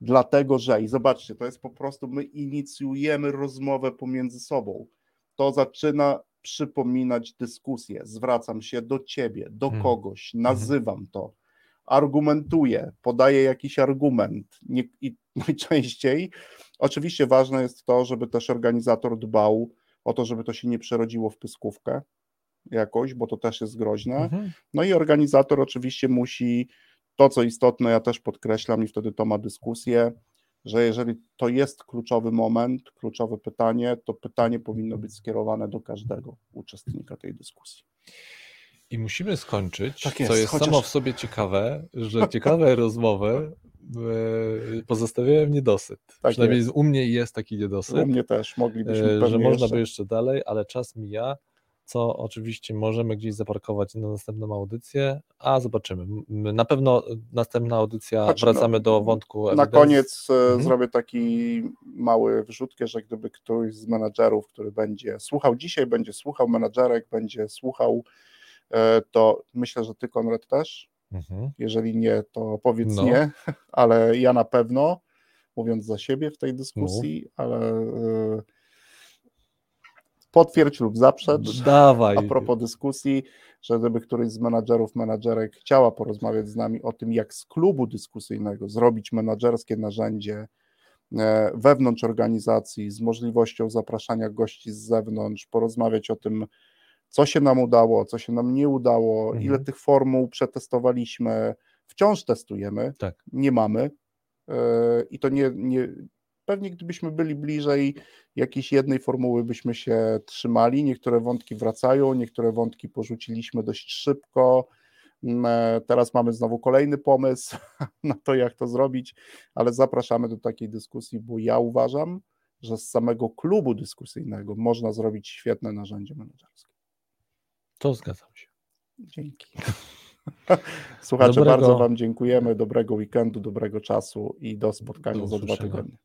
[SPEAKER 2] Dlatego, że, i zobaczcie, to jest po prostu, my inicjujemy rozmowę pomiędzy sobą. To zaczyna przypominać dyskusję. Zwracam się do ciebie, do hmm. kogoś, nazywam to, argumentuję, podaję jakiś argument. Nie, I najczęściej, oczywiście ważne jest to, żeby też organizator dbał o to, żeby to się nie przerodziło w pyskówkę jakoś, bo to też jest groźne. Mhm. No i organizator oczywiście musi to, co istotne, ja też podkreślam i wtedy to ma dyskusję, że jeżeli to jest kluczowy moment, kluczowe pytanie, to pytanie powinno być skierowane do każdego uczestnika tej dyskusji.
[SPEAKER 1] I musimy skończyć, tak jest, co jest chociaż... samo w sobie ciekawe, że ciekawe rozmowy e, pozostawiają niedosyt. Tak Przynajmniej jest. u mnie jest taki niedosyt.
[SPEAKER 2] U mnie też, moglibyśmy
[SPEAKER 1] e, Że można by jeszcze dalej, ale czas mija co oczywiście możemy gdzieś zaparkować na następną audycję, a zobaczymy. Na pewno następna audycja, znaczy, wracamy no, do wątku.
[SPEAKER 2] Na koniec e, mhm. zrobię taki mały wrzutkę, że gdyby któryś z menadżerów, który będzie słuchał dzisiaj, będzie słuchał menadżerek, będzie słuchał, to myślę, że ty Konrad też. Mhm. Jeżeli nie, to powiedz no. nie, ale ja na pewno, mówiąc za siebie w tej dyskusji, no. ale e, potwierdź lub zaprzecz.
[SPEAKER 1] Dawaj.
[SPEAKER 2] A propos dyskusji, że gdyby któryś z menadżerów, menadżerek chciała porozmawiać z nami o tym, jak z klubu dyskusyjnego zrobić menadżerskie narzędzie e, wewnątrz organizacji, z możliwością zapraszania gości z zewnątrz, porozmawiać o tym, co się nam udało, co się nam nie udało, mhm. ile tych formuł przetestowaliśmy, wciąż testujemy, tak. nie mamy. E, I to nie, nie, pewnie gdybyśmy byli bliżej jakiejś jednej formuły, byśmy się trzymali. Niektóre wątki wracają, niektóre wątki porzuciliśmy dość szybko. Mm, e, teraz mamy znowu kolejny pomysł na to, jak to zrobić, ale zapraszamy do takiej dyskusji, bo ja uważam, że z samego klubu dyskusyjnego można zrobić świetne narzędzie menedżerskie.
[SPEAKER 1] To zgadzam się.
[SPEAKER 2] Dzięki. Słuchacze, dobrego... bardzo Wam dziękujemy. Dobrego weekendu, dobrego czasu i do spotkania do za dwa tygodnie.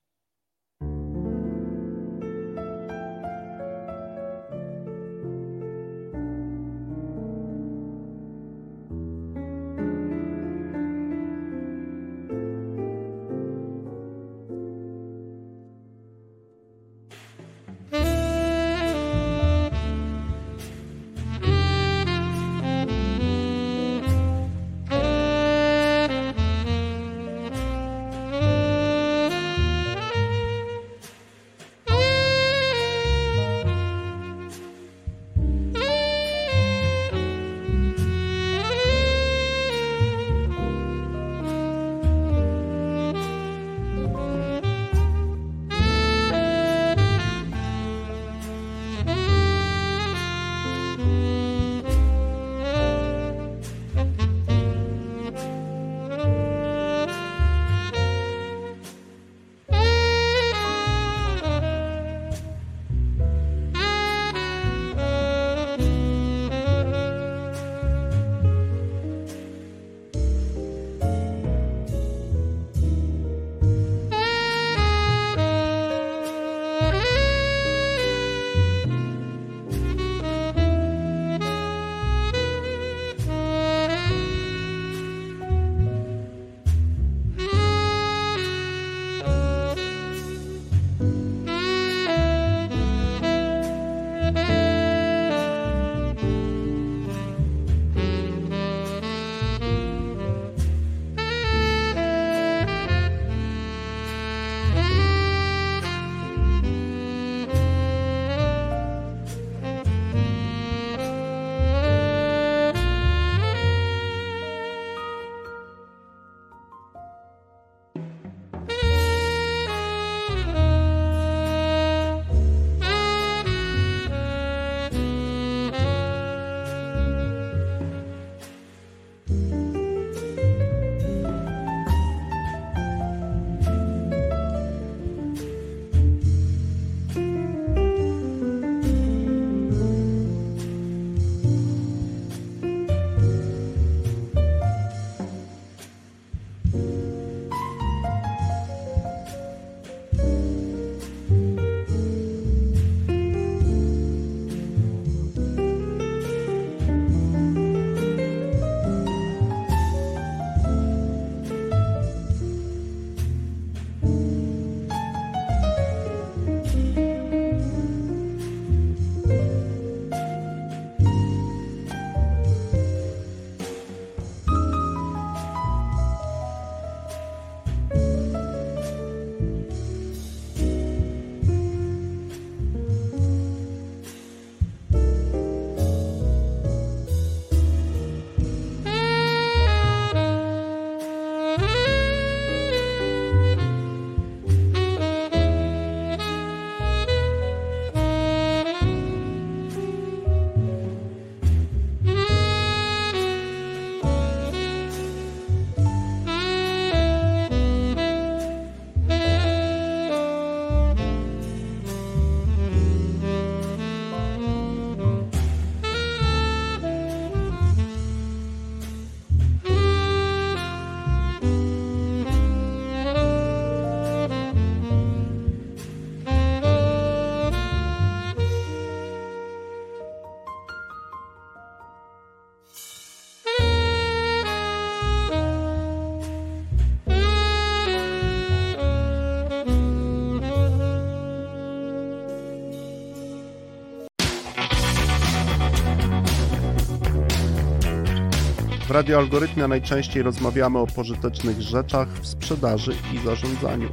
[SPEAKER 2] W Radio Algorytmia najczęściej rozmawiamy o pożytecznych rzeczach w sprzedaży i zarządzaniu.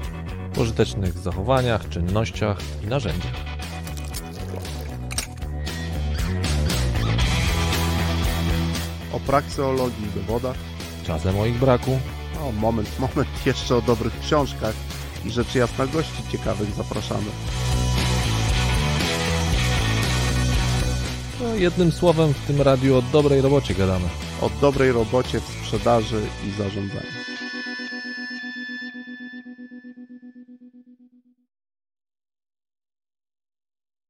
[SPEAKER 1] Pożytecznych zachowaniach, czynnościach i narzędziach.
[SPEAKER 2] O prakseologii i dowodach.
[SPEAKER 1] Czasem o ich braku.
[SPEAKER 2] O, moment, moment, jeszcze o dobrych książkach i rzecz jasna gości ciekawych zapraszamy.
[SPEAKER 1] No, jednym słowem w tym radiu o dobrej robocie gadamy.
[SPEAKER 2] O dobrej robocie w sprzedaży i zarządzaniu.